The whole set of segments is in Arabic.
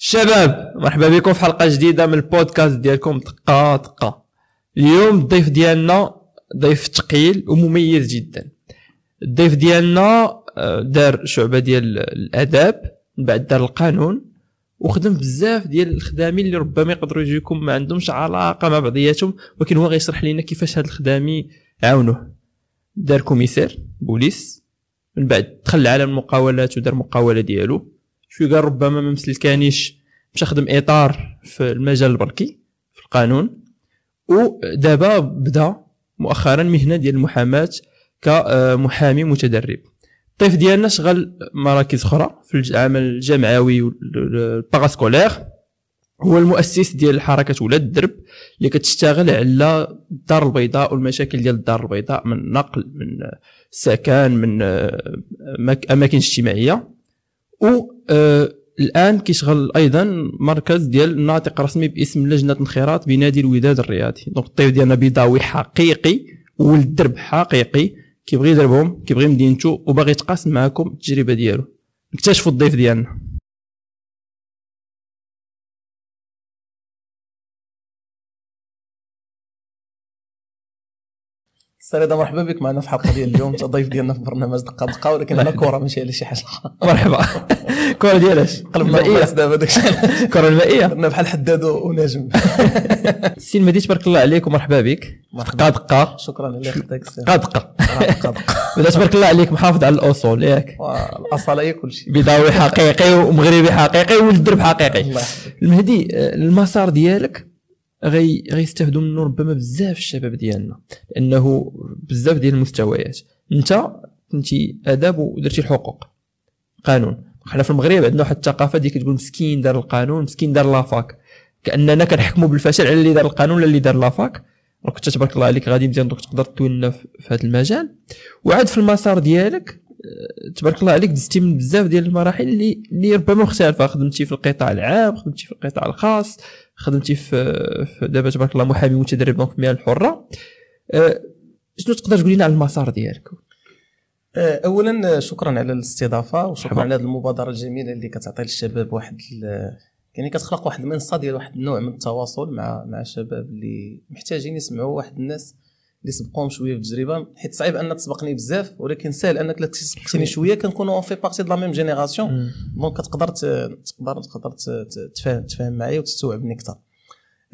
شباب مرحبا بكم في حلقة جديدة من البودكاست ديالكم. دقة دقة. اليوم الضيف ديالنا ضيف ثقيل ومميز جدا. الضيف ديالنا آه، دار شعبة ديال الآداب من بعد دار القانون وخدم بزاف ديال الخدامين اللي ربما يقدروا يجيكم. ما عندهمش علاقة مع بعضياتهم ولكن هو غيشرح لنا كيفاش هاد الخدامي عاونوه. دار commissaire police من بعد دخل لعالم المقاولات ودار مقاولة ديالو. شوي قال ربما ما مسلكانيش خدم إطار في المجال البركي في القانون. ودابا بدا مؤخرا مهنة ديال المحاماة كمحامي متدرب. الطيف ديالنا شغل مراكز أخرى في العمل الجامعوي والباراسكولير. هو المؤسس ديال حركة ولاد الدرب اللي كتشتغل على الدار البيضاء والمشاكل ديال الدار البيضاء من نقل من سكن من أماكن اجتماعية. و آه، الآن كيشغل أيضا مركز ديال ناطق رسمي باسم لجنة الانخراط بنادي الوداد الرياضي. دونك الطيف ديالنا بيضاوي حقيقي ولد الدرب حقيقي. كيبغي يضربهم كيبغي مدينته وباغي يتقاسم معكم التجربة ديالو. نكتشفوا الضيف ديالنا. سريده مرحبا بك معنا في الحلقة ديال اليوم. انت ضيف ديالنا في برنامج دقه دقه ولكن أنا كره ماشي على شي حاجة. مرحبا. كره ديالاش قلبنا الراس دابا داكشي. كره المائيه درنا بحال حداد ونجم. السي المهدي تبارك الله عليك ومرحبا بك. دقه دقه شكرا الله يخليك دقه دقه تبارك الله عليك محافظ على الأصول ياك. الأصالة هي كل شيء. بيضاوي حقيقي ومغربي حقيقي ولد درب حقيقي المهدي المسار ديالك غي غيستافدوا منه ربما بزاف الشباب ديالنا لأنه بزاف ديال المستويات. أنت كنتي آداب ودرتي الحقوق. قانون. حنا في المغرب عندنا واحد الثقافة ديك كتقول مسكين دار القانون مسكين دار la fac كأننا كنحكموا بالفشل على اللي دار القانون ولا اللي دار la fac كنت تبارك الله عليك غادي مزيان donc تقدر تولنا في هذا المجال. وعاد في المسار ديالك آه، تبارك الله عليك دزتي من بزاف ديال المراحل اللي اللي ربما مختلفة. خدمتي في القطاع العام خدمتي في القطاع الخاص خدمتي في, دابا تبارك الله محامي متدرب donc في المهن الحره. أه شنو تقدر تقول لنا على المسار ديالك؟ أه، اولا شكرا على الاستضافة وشكرا على هذه المبادرة الجميلة اللي كتعطي للشباب واحد يعني كتخلق واحد المنصة ديال واحد النوع من التواصل مع مع الشباب اللي محتاجين يسمعوا واحد الناس اللي سبقوهم شوية في التجربة. حيت صعيب أن تسبقني بزاف ولكن سهل أنك لا تسبقتني شوية. كنكونوا on fait partie de la même génération donc كتقدر تقدر تقدر تفهم تفهم معايا وتستوعبني أكثر.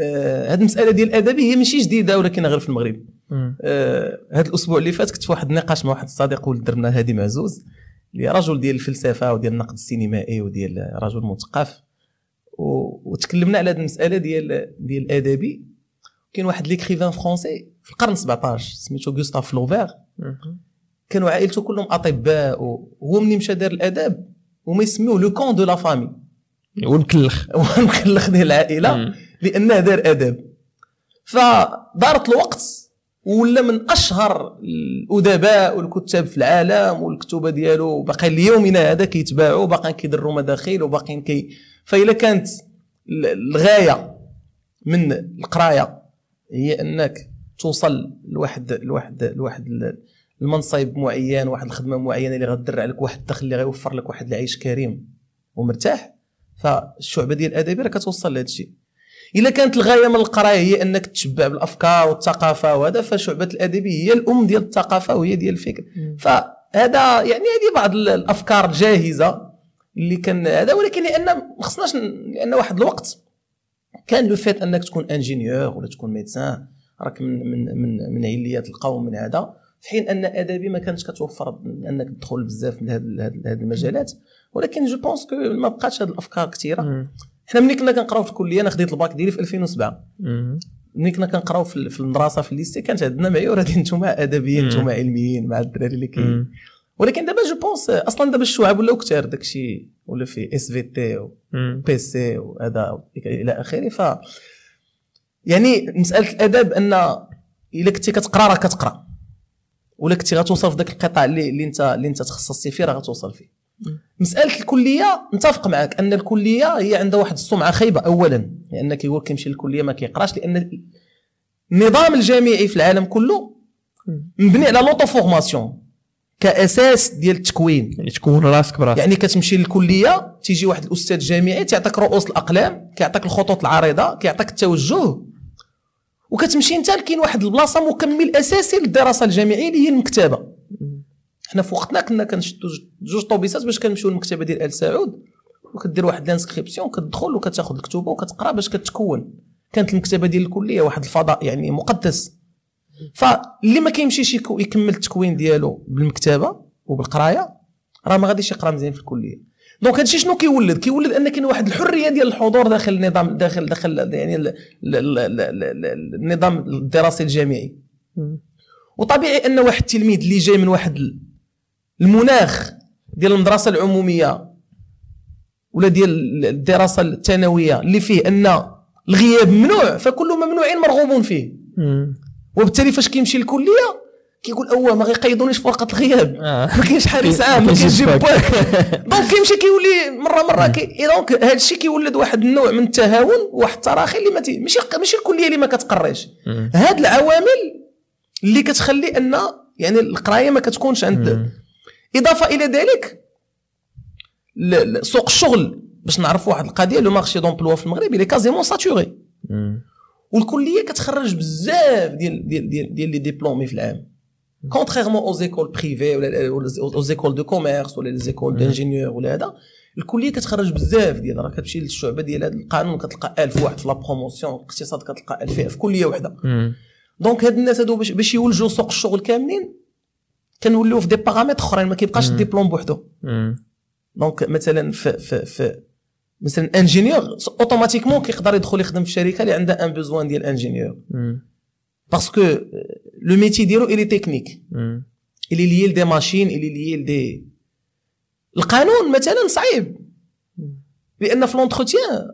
آه هذه المسألة ديال الأدبي هي ماشي جديدة ولكن غير في المغرب. آه هذا الأسبوع اللي فات كنت في واحد النقاش مع واحد الصديق ولد درنا هادي معزوز اللي رجل ديال الفلسفة وديال النقد السينمائي وديال رجل مثقف. وتكلمنا على هذه المسألة ديال ديال الأدبي. كاين واحد l'écrivain français في القرن 17 سميتو غوستاف فلوبير كانوا عائلته كلهم أطباء وهو ملي مشى دار الأداب هما يسميوه le con de la famille. المكلخ المكلخ ديال العائلة لأنه دار أداب. فدارت الوقت ولا من أشهر الأدباء والكتاب في العالم والكتوبة ديالو باقي ليومنا هذا كيتباعوا باقيين كيدروا مداخيل وباقيين كي فإلا كانت الغاية من القراية هي أنك توصل لواحد لواحد لواحد المنصب معين واحد الخدمة معينة اللي غدر عليك واحد الدخل اللي غيوفر لك واحد العيش كريم ومرتاح. فالشعبة ديال الادبي راه كتوصل لهذا الشيء. إلا كانت الغاية من القراية هي أنك تشبع بالأفكار والثقافة وهذا فشعبة الادبي هي الأم ديال الثقافة وهي ديال الفكر. فهذا يعني هذه بعض الأفكار الجاهزة اللي كان هذا ولكن لأن ما خصناش لأن واحد الوقت كان le fait أنك تكون ingénieur ولا تكون médecin راك من من من من علية القوم من هذا في حين أن أدبي ما كانتش كتوفر أنك تدخل بزاف من هذه المجالات. ولكن je pense que ما بقاتش هذه الأفكار كثيره حنا ملي كنا كنقراو في الكلية أنا خديت الباك ديالي في 2007 ملي كنا كنقراو في المدرسة في ال lycée كانت عندنا معيور هذه أنتم ادبيين أنتم علميين مع الدراري اللي كاين ولكن دابا je pense أصلا دابا الشعب ولاو كثار داكشي ولا في SVT PC وهذا إلى آخره. ف يعني مسألة الأدب أن إلا كنتي كتقرا راه كتقرا. ولا كنتي غتوصل في ذاك القطاع اللي, اللي أنت اللي أنت تخصصتي فيه راه غتوصل فيه. مسألة الكلية نتفق معك أن الكلية هي عندها واحد السمعة خايبة اولا لأن كيقول كيمشي للكلية ما كيقراش لأن النظام الجامعي في العالم كله مبني على l'autoformation كأساس ديال التكوين. يعني تكون راسك براسك. يعني كتمشي للكلية تيجي واحد الأستاذ جامعي تيعطيك رؤوس الأقلام كيعطيك الخطوط العريضه كيعطيك التوجه وكتمشي انت كاين واحد البلاصة مكمل أساسي للدراسة الجامعية اللي هي المكتبة. حنا في وقتنا كنا كنشدو جوج طوبيسات باش كنمشيو للمكتبة ديال آل سعود وكدير واحد l'inscription كتدخل وكتاخذ الكتوبة وكتقرا باش كتكون. كانت المكتبة ديال الكلية واحد الفضاء يعني مقدس. فاللي ما كيمشيش يكمل التكوين ديالو بالمكتبة وبالقراية راه ما غاديش يقرا مزيان في الكلية. donc هادشي شنو كيولد؟ كيولد أن كاين واحد الحرية ديال الحضور داخل النظام داخل داخل يعني النظام الدراسي الجامعي. وطبيعي أن واحد التلميذ اللي جاي من واحد المناخ ديال المدرسة العمومية ولا ديال الدراسة الثانوية اللي فيه أن الغياب ممنوع فكل ممنوع مرغوب فيه. وبالتالي فاش كيمشي للكليه كيقول أوه ما غيقيدونيش في ورقه الغياب. آه. ما كاينش حارس عام ما كاينش باك donc كيمشي كيولي مرة مرة كي donc هذا الشيء كيولد واحد النوع من التهاون واحد التراخي اللي ما ماشي ماشي الكلية اللي ما كتقريش. هاد العوامل اللي كتخلي أن يعني القراية ما كتكونش عند إضافة إلى ذلك سوق الشغل باش نعرف واحد القضية le marché d'emploi في المغرب اللي quasiment saturé. والكلية كتخرج بزاف ديال ديال ديال ديال les diplômés في العام. contrairement aux écoles privées ولا aux écoles de commerce ولا les écoles d'ingénieurs ولا هذا الكليه كتخرج بزاف ديال راه كتمشي للشعبة ديال هذا القانون كتلقى 1000 واحد في la promotion الاقتصاد كتلقى 2000 في كلية وحدة. donc هاد الناس هادو باش, يولجوا سوق الشغل كاملين كنوليو في des paramètres أخرين ما كيبقاش الدبلوم بوحدو. donc مثلا في في في مثلا ingénieur automatiquement كيقدر يدخل يخدم في شركة اللي عندها un besoin ديال ingénieur parce que le métier ديالو il est technique il est lié des machines il est lié des القانون مثلا صعيب لأن في l'entretien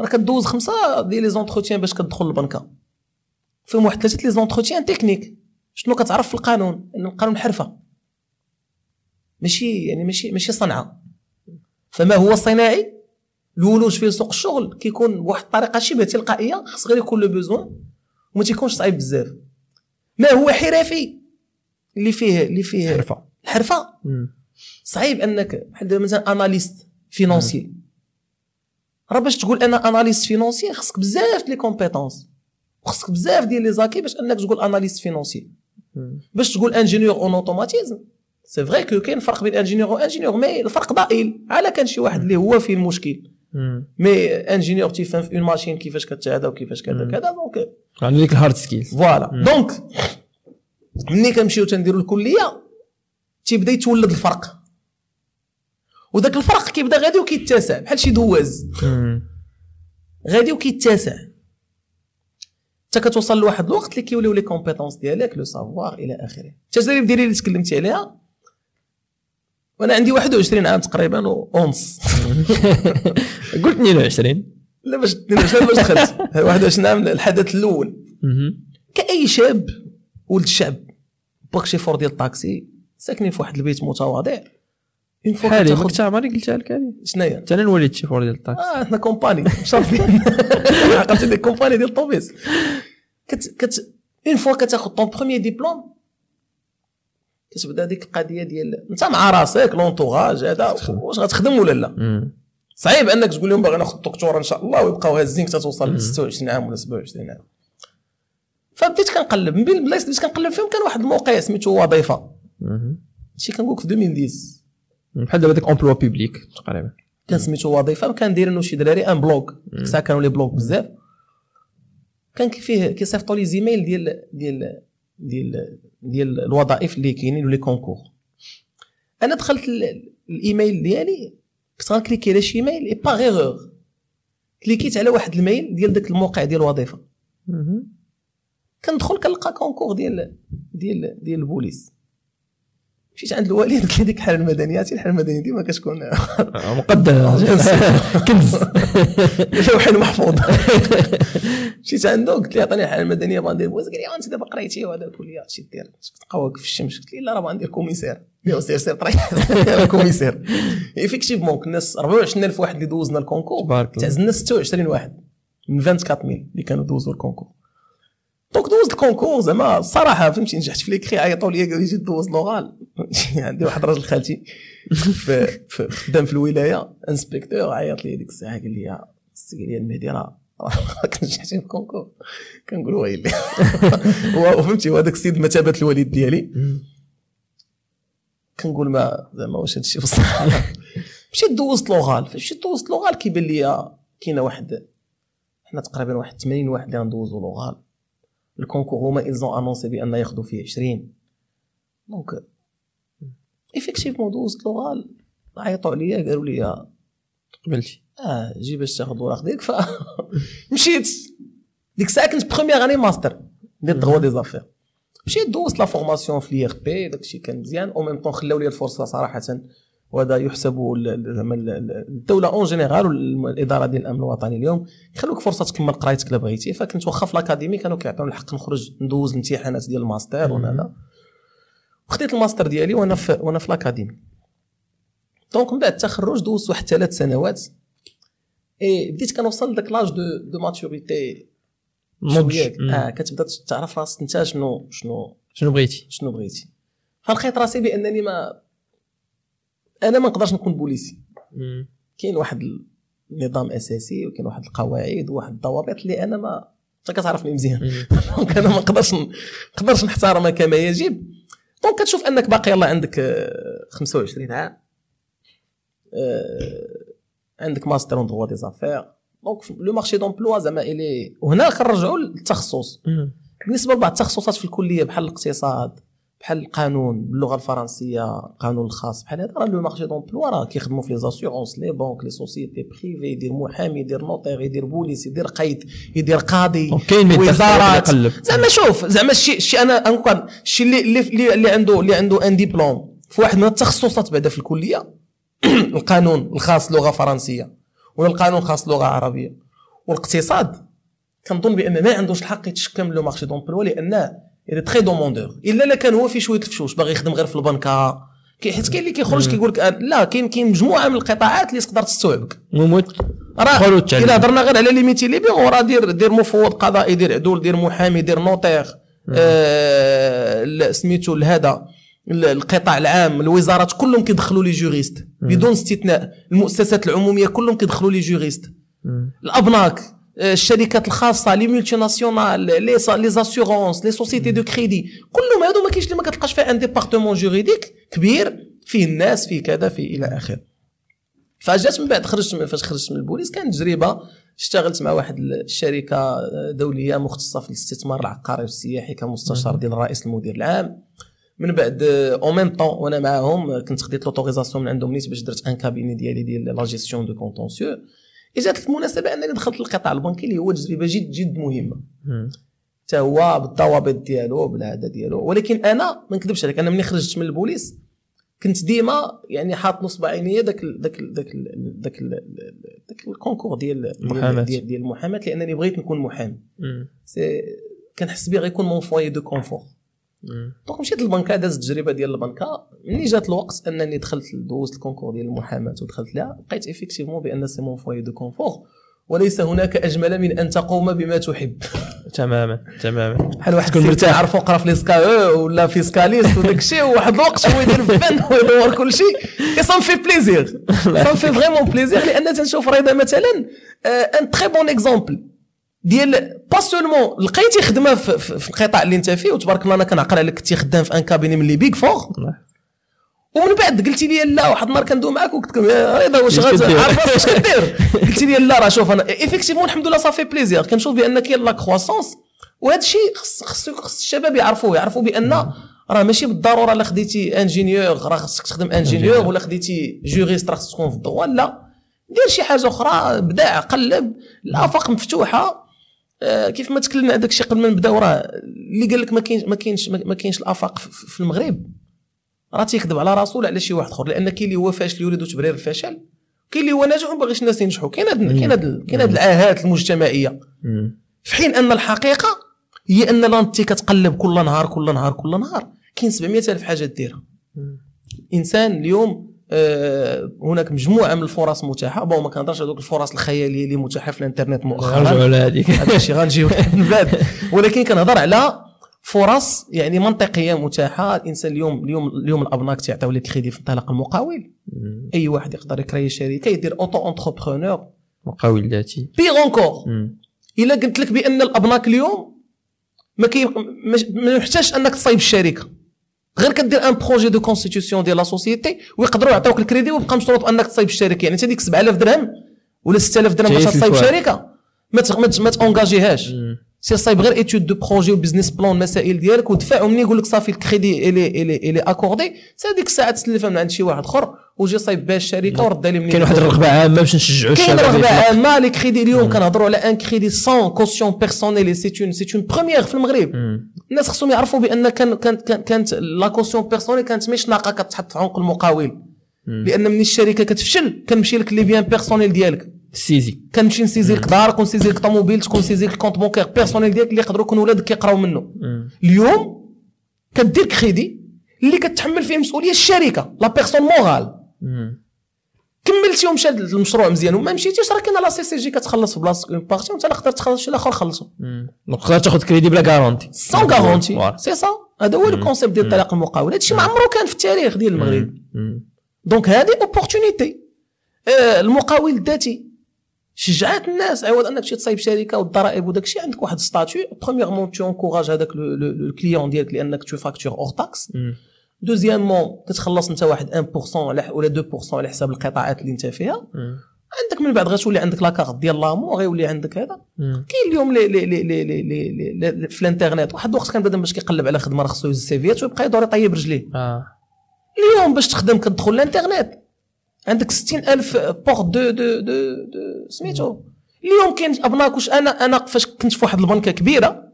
راه كدوز خمسه ديال les entretiens باش كتدخل البنكه فيهم واحد ثلاثة les entretiens techniques شنو كتعرف في القانون ان القانون حرفه ماشي يعني ماشي ماشي صنعه فما هو صناعي الولوج في سوق الشغل كيكون بواحد الطريقة شبه تلقائيه خاص غير يكون le besoin وما تيكونش صعيب بزاف. ما هو حرفي اللي فيه اللي فيه حرفه الحرفة. صعيب أنك بحال مثلا analyste financier راه باش تقول أنا analyste financier خصك بزاف les compétences وخصك بزاف ديال les acquis باش أنك تقول analyste financier باش تقول ingénieur en automatisme c'est vrai que كاين فرق بين ingénieur و ingénieur mais الفرق ضئيل. على كان شي واحد اللي هو فيه المشكل. mais ingénieur تيفهم في une machine كيفاش كتهدا وكيفاش كذا كذا donc عنده ديك ال hard skills voilà donc ملي كنمشيو تنديرو الكليه تيبدا يتولد الفرق وذاك الفرق كيبدا غادي وكيتسع بحال شي دواز غادي وكيتسع حتى كتوصل لواحد الوقت اللي كيوليو les compétences ديالك le savoir إلى اخره التجارب ديالي اللي تكلمتي عليها وأنا عندي 21 عام تقريبا ونص قلت 22 لا باش 22 باش دخلت. 21 عام الحدث الأول. كأي شاب ولد الشعب باك شي فور ديال الطاكسي ساكنين في واحد البيت متواضع. une fois حالي كنتش عمري قلتها لك هذه. شناهي؟ أنا نوليد شي فور ديال الطاكسي. آه حنا compagnie شارفين عقلت ديك compagnie ديال الطوبيس. كت كت une fois كتاخذ ton premier diplôme كتبدا ديك القضية ديال أنت مع راسك l'entourage هذا واش غتخدم ولا لا؟ صعيب انك تقول لهم باغي ناخذ الدكتوراه ان شاء الله ويبقاو هازين حتى توصل ل 26 عام ولا 27 عام. فبديت كنقلب من بين البلايص اللي بديت كنقلب فيهم كان واحد الموقع سميتو وظيفة. هادشي كنقول في 2010 بحال دابا ديك emploi public تقريبا. كان سميتو وظيفة وكان دايرينو شي دراري un blog. ساعة كانوا les blogs بزاف. كان فيه كيصيفطوا les emails ديال ديال ديال ديال الوظائف اللي كاينين و les concours. أنا دخلت الإيميل ديالي كنت غنكليكي على شي mail et par erreur كليكيت على واحد ال mail ديال داك الموقع ديال الوظيفة. كندخل كنلقى concours ديال ديال ديال البوليس. مشيت عند الوالد قلت لي ديك الحالة المدنية عرفتي الحالة المدنية ديما كتكون مقدمه كنز. لوح محفوظ. مشيت عنده قلت لي عطيني الحالة المدنية بغا ندير بوليس. قال لي آنت دابا قريتي وهذا قلت لي هادشي دير. واقف في الشمس. قلت لي لا راه بغا ندير commissaire. يا سير سير طريق commissaire. Effectivement كنا 24000 واحد اللي دوزنا ال concours. تعزلنا 26 واحد من 24000 اللي كانوا دوزوا ال concours. Donc دوزت ال concours زعما الصراحه فهمتي نجحت في l'écrit عيطوا لي قالوا لي جي دوز لوغال. عندي واحد راجل خالتي خدام في الولاية inspecteur عيط لي ديك الساعة قال لي قال لي المهدي راه راك في ال concours. كنقول ويلي وفهمتي وهذاك السيد بمثابة الوالد ديالي. كنقول ما زعما واش هادشي بصح مشيت دوزت لوغال. مشيت دوزت لوغال كيبان لي كاينة واحد حنا تقريبا واحد 80 واحد اللي غندوزو l'oral. ال concours هما ils ont annoncé بأن ياخذوا فيه 20 donc effectivement دوزت l'oral عيطوا عليا قالوا لي قبلتي آه جي باش تاخذ الوراق ديالك ف مشيت. ديك الساعة كنت première année master ديال ال droit des affaires مشيت دوزت la formation في les RP داكشي كان مزيان au même temps خلاو لي الفرصة صراحة. وهذا يحسب زعما الدولة en général والإدارة ديال الأمن الوطني اليوم يخلوك فرصة تكمل قرايتك الا بغيتي فكنت واخا في الأكاديمي كانوا كيعطيوني الحق نخرج ندوز الامتحانات ديال الماستر وهذا. وخديت الماستر ديالي وأنا في وأنا في الأكاديمي. Donc من بعد التخرج دوزت واحد ثلاث سنوات. إي بديت كنوصل لذاك l'âge de de maturité آه كتبدا تعرف راسك انت شنو شنو شنو بغيتي. شنو بغيتي. فلقيت راسي بأنني ما أنا ما نقدرش نكون بوليسي. كاين واحد النظام أساسي وكاين واحد القواعد وواحد الضوابط اللي أنا ما أنت كتعرفني مزيان. Donc أنا ما نقدرش نقدرش نحترمها كما يجب. donc كتشوف أنك باقي يلاه عندك 25 آه، عام. آه، عندك master en droit des affaires donc le marché d'emploi زعما إلي وهنا كنرجعوا للتخصص. بالنسبة لبعض التخصصات في الكلية بحال الاقتصاد بحال القانون باللغة الفرنسية القانون الخاص بحال هذا راه le marché d'emploi راه كيخدموا في les assurances les banques les sociétés privées يدير محامي يدير notaire يدير بوليس يدير قيد يدير قاضي وزارات. زعما شوف زعما الشيء الشيء أنا نقول الشيء اللي اللي, اللي عنده اللي عنده un diplôme في واحد من التخصصات بعدا في الكلية القانون الخاص لغة فرنسية ولا القانون الخاص لغة عربية. والاقتصاد كنظن بأن ما عندوش الحق يتشكى من le marché d'emploi لأنه il est très demandeur الا لا كان هو في شوية الفشوش باغي يخدم غير في البنكة. حيت كاين اللي كيخرج كيقول لك لا كاين كاين مجموعة من القطاعات اللي تقدر تستوعبك. موت راه إلا هضرنا غير على les métiers libéraux راه دير دير مفوض قضائي دير عدول دير محامي دير notaire. آه سميتو لهذا القطاع العام الوزارات كلهم كيدخلوا les juristes بدون استثناء. المؤسسات العمومية كلهم كيدخلوا les juristes الأبناك. الشركات الخاصة les multinationales les les assurances les sociétés de crédit كلهم هادو ما كاينش اللي ما كتلقاش فيه un département juridique كبير فيه الناس فيه كذا فيه إلى اخره فجات من بعد خرجت فاش خرجت من البوليس كانت تجربة اشتغلت مع واحد الشركة دولية مختصة في الاستثمار العقاري والسياحي كمستشار ديال الرئيس المدير العام. من بعد au même temps وأنا معاهم كنت خديت l'autorisation من عندهم نيت باش درت un cabinet ديالي ديال la gestion de contentieux جات المناسبة أنني دخلت للقطاع البنكي اللي هو تجربة جد جد مهمة. حتى هو بالضوابط ديالو بالهذا ديالو. ولكن أنا ما نكذبش عليك أنا ملي خرجت من البوليس كنت ديما يعني حاط نصب عينيا داك داك داك داك داك ال concours ديال ديال, ديال المحاماة لأنني بغيت نكون محامي. كنحس بيه غيكون mon foyer de confort donc مشيت للبنكة دازت التجربه ديال البنكة. ملي جات الوقت أنني دخلت دوزت ال concours ديال المحاماة ودخلت لها لقيت effectivement بأن c'est mon foyer de confort وليس هناك أجمل من أن تقوم بما تحب. تماما تماما. بحال واحد تكون مرتاح. عرفوا قرا في ليسكا ولا فيسكاليست وداك الشيء وواحد الوقت هو يدير الفن ويدور كل شيء. Et ça me fait plaisir ça me fait vraiment plaisir لأن تنشوف رضا مثلا Un très bon exemple ديال pas seulement لقيتي خدمة في, في, القطاع اللي انت فيه وتبارك الله أنا كنعقل عليك كنتي خدام في un cabinet من les Big Four. ومن بعد قلتي لي لا واحد النهار كندوي معاك وقلت لك هذا واش عارف واش كدير قلتي لي لا راه شوف أنا effectivement الحمد لله ça fait plaisir كنشوف بان كاين la croissance وهذا الشيء خص خص خص الشباب يعرفوه يعرفوا بأن راه ماشي بالضرورة الا خديتي ingénieur راه خصك تخدم انجينيور ولا خديتي juriste راه خصك تكون في الضوء لا. دير شي حاجة أخرى ابدع قلب الآفاق مفتوحة. كيف ما تكلمنا هذاك الشيء قبل ما نبداو راه اللي قال لك ما كاينش ما كاينش ما كاينش الآفاق في المغرب. راه تيكذب على راسو ولا على شي واحد آخر لأن كاين اللي هو فاشل يريد تبرير الفشل كاين اللي هو ناجح وما باغيش الناس ينجحوا. كاين هاد كاين هاد كاين هاد العاهات المجتمعية. في حين أن الحقيقة هي أن لانتي كتقلب كل نهار كل نهار كل نهار. كاين 700 ألف حاجة ديرها. إنسان اليوم آه، هناك مجموعة من الفرص متاحة. Bon ما كنهضرش على الفرص الخيالية اللي متاحة في الإنترنت مؤخرا. نرجعوا لهذيك هذا الشيء غنجيو من بعد. ولكن كنهضر على فرص يعني منطقية متاحة. الإنسان اليوم اليوم اليوم الأبناك تيعطيو لك كريدي في انطلاق المقاول. أي واحد يقدر يكريي شركة يدير auto-entrepreneur. مقاول ذاتي. Pire encore إلا قلت لك بأن الأبناك اليوم ما كي ما يحتاجش أنك تصايب الشركة. غير كدير un projet de constitution ديال la société ويقدروا يعطيوك الكريدي ويبقى مشروط انك تصايب الشركة. يعني انت ديك 7000 درهم ولا 6000 درهم باش تصايب شركة ما ما تونجاجيهاش سير صايب غير étude de projet و business plan المسائل ديالك ودفع ومني يقول لك صافي الكريدي الي الي الي اكوردي سي هذيك الساعة تسلفها من عند شي واحد اخر وجي صايب بها الشركة ورد لي منين كاين واحد الرغبه عامه باش نشجعوا الشباب كاين رغبه عامه les crédits اليوم كنهضروا على ان crédit sans caution personnelle c'est une c'est une première في المغرب الناس خصهم يعرفوا بان كان كانت كانت la caution personnelle كانت مشنقة كتحط في عنق المقاول لأن من الشركة كتفشل كنمشي لك les biens personnels ديالك saisis. كنمشي نسيزي لك دارك ونسيزي لك طوموبيل كنسيزي لك ال compte bancaire personnel ديالك اللي يقدروا يكونوا ولادك كيقراو منه. اليوم كدير كريدي اللي كتحمل فيه مسؤولية الشركة la personne morale كملتي ومشى المشروع مزيان. وما مشيتيش راه كاينة la CCG كتخلص في بلاصتك une partie وانت تقدر تخلص شي الآخر خلصو. donc تقدر تاخذ كريدي بلا garantie sans garantie c'est ça هذا هو ال concept ديال انطلاقة المقاول. هادشي ما عمره كان في التاريخ ديال المغرب. donc هذه opportunité آه، المقاول الذاتي. شجعات الناس. عوض انك تمشي تصايب شركة والضرائب وداك الشيء عندك واحد statut. premièrement tu encourages هذاك ال client ديالك لأنك tu factures hors taxe deuxièmement كتخلص انت واحد 1% ولا 2% على حساب القطاعات اللي انت فيها. عندك من بعد غتولي عندك la carte ديال l'AMO غيولي عندك هذا. كاين اليوم لي لي لي لي لي لي في الانترنت واحد الوقت كان بدا باش كيقلب على خدمة راه خصو يهز السيفيات ويبقى يدور يطيب رجليه. آه. اليوم باش تخدم كتدخل الانترنت. عندك 60000 portes de de de, de سميتو. اليوم كاين ابناك واش أنا أنا فاش كنت في واحد البنكة كبيرة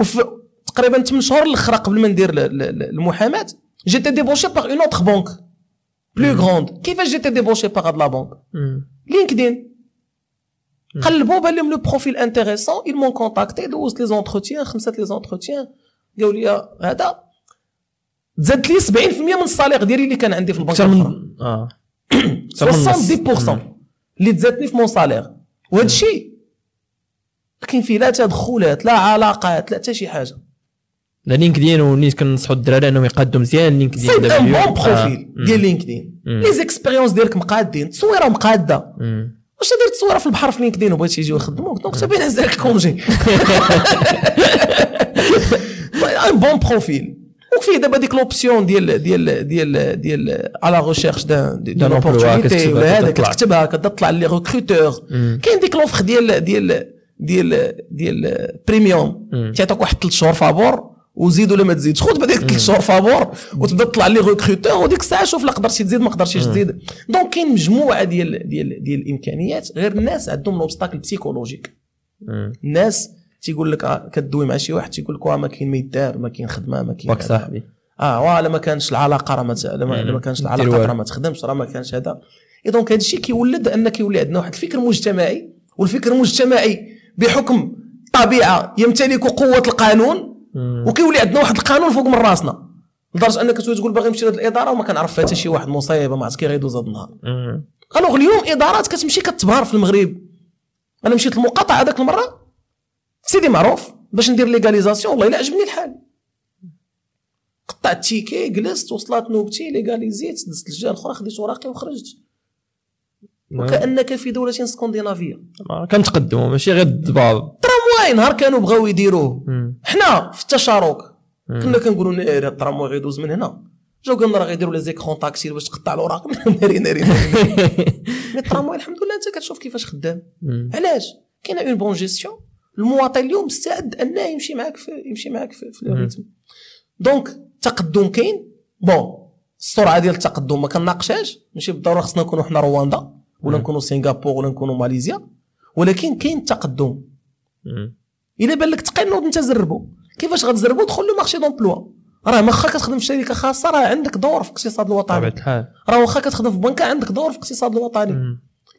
وفي تقريبا 8 شهور الأخرى قبل ما ندير المحاماة j'étais débauché par une autre banque plus grande كيفاش j'étais débauché par هاد la banque LinkedIn قلبوا بان لهم le profil intéressant ils m'ont contacté دوزت les entretiens خمسة les entretiens قالوا لي هذا زادت لي 70% من ال salaire ديالي اللي كان عندي في البنك من آه. 70% اللي تزادني في mon salaire. وهذا الشيء كاين فيه لا تدخلات لا علاقات لا حتى شي حاجة. لا LinkedIn ونيت كنصحوا الدراري إنهم يقادوا مزيان LinkedIn c'est un bon profil ديال LinkedIn. les expériences ديالك مقادين تصويره مقادة. واش دير تصويرة في البحر في LinkedIn وبغيتي يجيو يخدموك؟ donc تبين هز لك الكونجي un bon profil وفيه دابا ديك l'option ديال ديال ديال ديال à la recherche d'une opportunité ولا هذا كتكتبها كتطلع les recruteurs كاين ديك l'offre ديال ديال ديال ديال premium تيعطيك واحد ثلاث شهور فابور وزيد ولا ما تزيدش خذ بديك ثلاث شهور فابور وتبدا تطلع les recruteurs وديك الساعة شوف لا قدرتي تزيد ما قدرتيش تزيد donc كاين مجموعه ديال ديال ديال الامكانيات غير الناس عندهم l'obstacle psychologique الناس تيقول لك آه كدوي مع شي واحد تيقول لك ما كاين ما يدار ما كاين خدمة ما كاين صاحبي. آه ولا ما كانش العلاقة راه ما ما كانش العلاقة راه ما تخدمش راه ما كانش هذا. donc هذا الشيء كيولد أن كيولي عندنا واحد الفكر مجتمعي والفكر المجتمعي بحكم طبيعة يمتلك قوة القانون وكيولي عندنا واحد القانون فوق من راسنا لدرجة أنك تقول باغي نمشي لهاد الإدارة وما كنعرف فيها حتى شي واحد مصيبه ما عرفت كي غيدوز هذا النهار. alors اليوم إدارات كتمشي كتبهر في المغرب. أنا مشيت المقاطعه هذاك المرة سيدي معروف باش ندير légalisation والله إلا عجبني الحال. قطعت ticket جلست وصلت نوبتي ليغاليزيت دزت الجهه الأخرى خديت وراقي وخرجت. وكأنك في دولة سكندنافية. كنتقدموا ماشي غير الضباب. ترامواي نهار كانوا بغاو يديروه. حنا في التشارك. كنا كنقولوا ناري الترامواي غيدوز من هنا. جاو قالنا راه غيديروا les écrans tactiles باش تقطع الاوراق ناري ناري ناري. mais الترامواي الحمد لله أنت كتشوف كيفاش خدام. علاش؟ كاينة une bonne gestion المواطن اليوم مستعد أنه يمشي معك في يمشي معك في, في ال rythme donc التقدم كاين. بون السرعة ديال التقدم ما كناقشهاش ماشي بالضرورة خصنا نكونوا حنا رواندا ولا نكونوا سنغافور ولا نكونوا ماليزيا. ولكن كاين التقدم إلا بان لك تقي نوض انت زربو كيفاش غتزربو؟ دخل لو مارشي دومبلوا راه واخا كتخدم في شركة خاصة راه عندك دور في الاقتصاد الوطني. راه واخا كتخدم في بنكة عندك دور في الاقتصاد الوطني.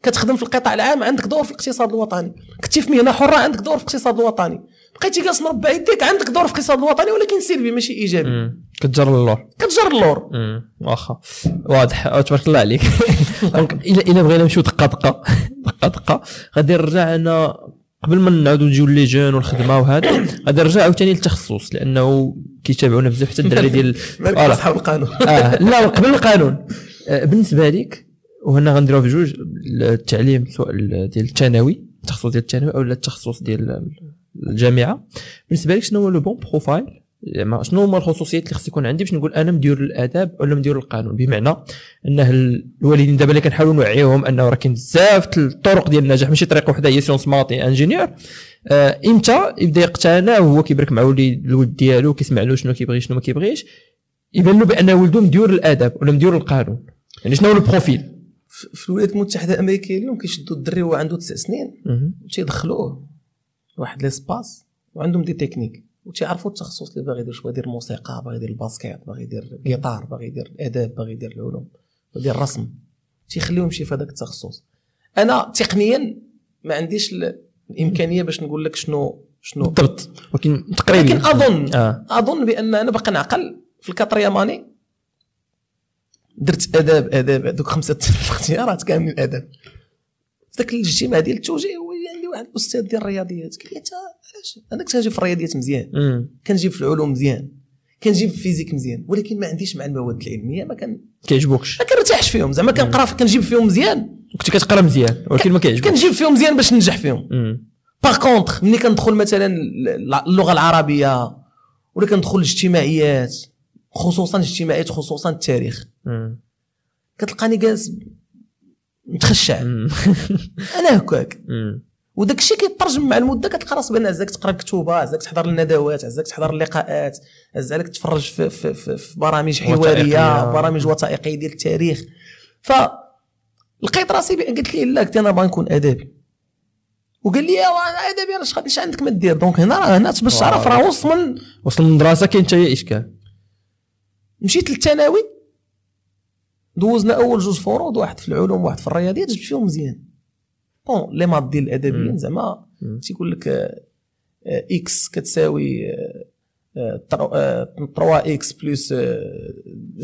كتخدم في القطاع العام عندك دور في الاقتصاد الوطني. كنتي في مهنة حرة عندك دور في الاقتصاد الوطني. بقيتي جالس مربع يديك عندك دور في الاقتصاد الوطني ولكن سلبي ماشي إيجابي. كتجر اللور. كتجر اللور. واخا. واضح. تبارك الله عليك. donc الا إلا بغينا نمشيو دقة دقة. دقة دقة. غادي نرجع أنا قبل ما نعاودو نجيو les jeunes والخدمة وهذا غادي نرجع عاوتاني للتخصص لأنه كيتابعونا بزاف حتى الدراري ديال. اصحاب القانون. آه. لا قبل القانون. آه، بالنسبة لك وهنا غنديروا بجوج التعليم سواء ال- ديال الثانوي التخصص ديال الثانوي أو التخصص ديال الجامعة. بالنسبة لك شنو هو le bon profil زعما شنو هما الخصوصيات اللي خص يكون عندي باش نقول أنا مدير الآداب ولا مدير القانون؟ بمعنى انه الوالدين دابا اللي كنحاولوا نوعيهم أنه راه كاين بزاف الطرق ديال النجاح ماشي طريقة وحدة هي sciences maths ingénieur آه إمتى يبدا يقتنع وهو كيبرك مع وليد الولد ديالو كيسمع له شنو كيبغي شنو ما كيبغيش؟ يبان له بان ولده مديور الآداب ولا مديور القانون. يعني شنو هو ال profil في الولايات المتحدة الأمريكية اليوم كيشدوا الدري وهو عنده تسع سنين. وتيدخلوه لواحد l'espace وعندهم des techniques. وتيعرفوا التخصص اللي باغي يدير شوية يدير الموسيقى باغي يدير ال basket باغي يدير الجيتار باغي يدير الاداب باغي يدير العلوم باغي يدير الرسم. تيخليهم يمشي في هذاك التخصص. أنا تقنيا ما عنديش ال- الإمكانية باش نقول لك شنو شنو. بالضبط. ولكن تقريبا. لكن اظن آه. أظن بأن أنا باقي نعقل في ال quatrième année درت آداب آداب هذوك خمسة الاختيارات كاملين اداب ذاك الاجتماع ديال التوجيه هو عندي واحد الأستاذ ديال الرياضيات قال لي أنت علاش أنا كنت كنجيب في الرياضيات مزيان. كنجيب في العلوم مزيان كنجيب في الفيزيك مزيان ولكن ما عنديش مع المواد العلمية ما كان كيعجبوكش ما كنرتاحش فيهم زعما كنقرا كنجيب فيهم مزيان كنت كتقرا مزيان ولكن ما كيعجبكش كنجيب فيهم مزيان باش ننجح فيهم. باغ كونتخ ملي كندخل مثلا اللغة العربية ولا كندخل الاجتماعيات خصوصا الاجتماعيات خصوصا التاريخ. كتلقاني جالس متخشع. أنا هكاك. وداك الشيء كيترجم مع المدة كتلقى راسك بان عزاك تقرا كتوبة عزاك تحضر الندوات عزاك تحضر اللقاءات عز عليك تفرج في, في, في, في برامج حوارية. برامج وثائقية ديال التاريخ. ف لقيت راسي قلت لي لا قلت أنا باغي نكون أدبي. وقال لي يا أدبي أنا اش غادي- عندك ما دير؟ donc هنا راه هنا باش تعرف راه وسط من وصل المدرسة كاين حتى هي إشكال. مشيت للثانوي. دوزنا أول جوج فروض واحد في العلوم واحد في الرياضيات جبت فيهم مزيان. bon les maths ديال الأدبيين. زعما. تيقول لك x كتساوي آه، آه، 3 x plus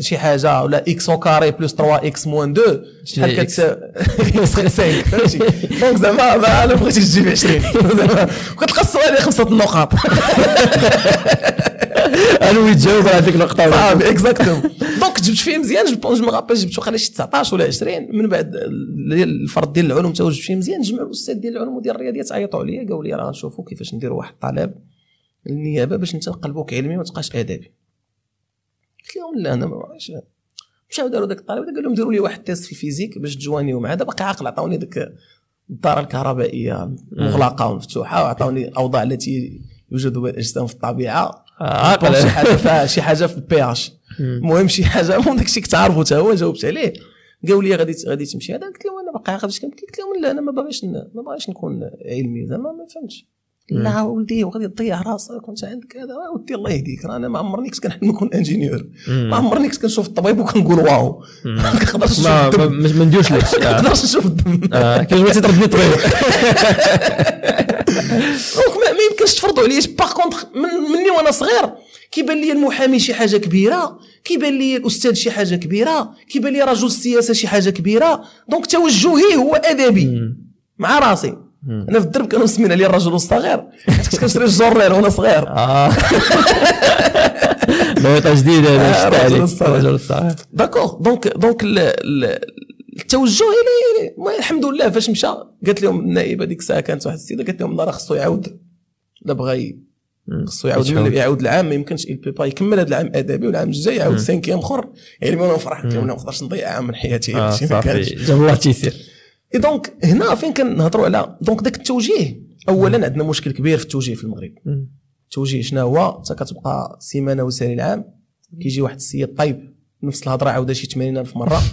شي حاجة ولا x au carré plus 3 x moins 2 شحال كتساوي x 5 فهمتي؟ donc زعما ما أنا بغيتي تجيب 20 زعما السؤال خمسة النقاط. أنا وين تجاوب على هذيك النقطة. صافي exactement donc جبت فيه مزيان جبت je me rappelle جبت واخا شي 19 ولا 20 من بعد ال- الفرض ديال العلوم تا هو جبت فيه مزيان جمع الأستاذ ديال العلوم وديال الرياضيات عيطوا عليا قالوا لي راه غنشوفوا كيفاش نديروا واحد الطلب للنيابة باش انت نقلبوك علمي وما تبقاش ادبي قلت لهم لا أنا ما بغيتش مشاو داروا داك الطالب قال لهم ديروا لي واحد test في ال physique باش تجوانيو معاه. دابا باقي عاقل عطاوني ديك الدار الكهربائية مغلقه ومفتوحه وعطاوني الأوضاع التي يوجد بها الاجسام في الطبيعة. عاقل شي حاجة شي حاجة في ال pH المهم شي حاجة المهم داك الشيء كتعرفوا حتى هو جاوبت عليه. قالوا لي غادي غادي تمشي. هذا قلت لهم أنا باقي عاقل قلت لهم لا أنا ما باغيش ما باغيش نكون علمي. زعما ما فهمتش. لا ولدي وغادي تضيع راسك وانت عندك هذا. آه ودي الله يهديك. راه أنا ما عمرني كنت كنحلم نكون ingénieur. ما عمرني كنت كنشوف الطبيب وكنقول واو. ما كنقدرش نشوف ما الدم. ما نديرش لك. ما كنقدرش نشوف الدم. آه، بغيتي تردني طبيب. يمكنش تفرضوا عليا par contre من مني وأنا صغير كيبان لي المحامي شي حاجة كبيرة كيبان لي الأستاذ شي حاجة كبيرة كيبان لي رجل السياسة شي حاجة كبيرة donc توجهي هو أدبي. مع راسي. أنا في الدرب كانوا مسمين عليا الرجل الصغير. كنت كنشري الجورنال وأنا صغير. نويطه جديدة آه، هذا رجل عليك الصغير. رجل الصغير. d'accord donc donc ال- ال- التوجه إلي الحمد لله فاش مشى قالت لهم النائبة ديك الساعة كانت واحد السيدة قالت لهم راه خصو يعاود. لا بغى خصو يعاود يعاود العام ما يمكنش il peut pas يكمل هذا العام ادبي والعام الجاي يعاود cinquième آخر. علمي وأنا فرحت لهم لا ما نقدرش نضيع عام من حياتي. هادشي ما كانش. جاب الله تيسير. et donc هنا فين كنهضروا على donc داك التوجيه. اولا عندنا مشكل كبير في التوجيه في المغرب. التوجيه شنو هو؟ انت كتبقى سيمانة وسالي العام كيجي واحد السيد طيب نفس الهضرة عاودها شي 80000 مرة.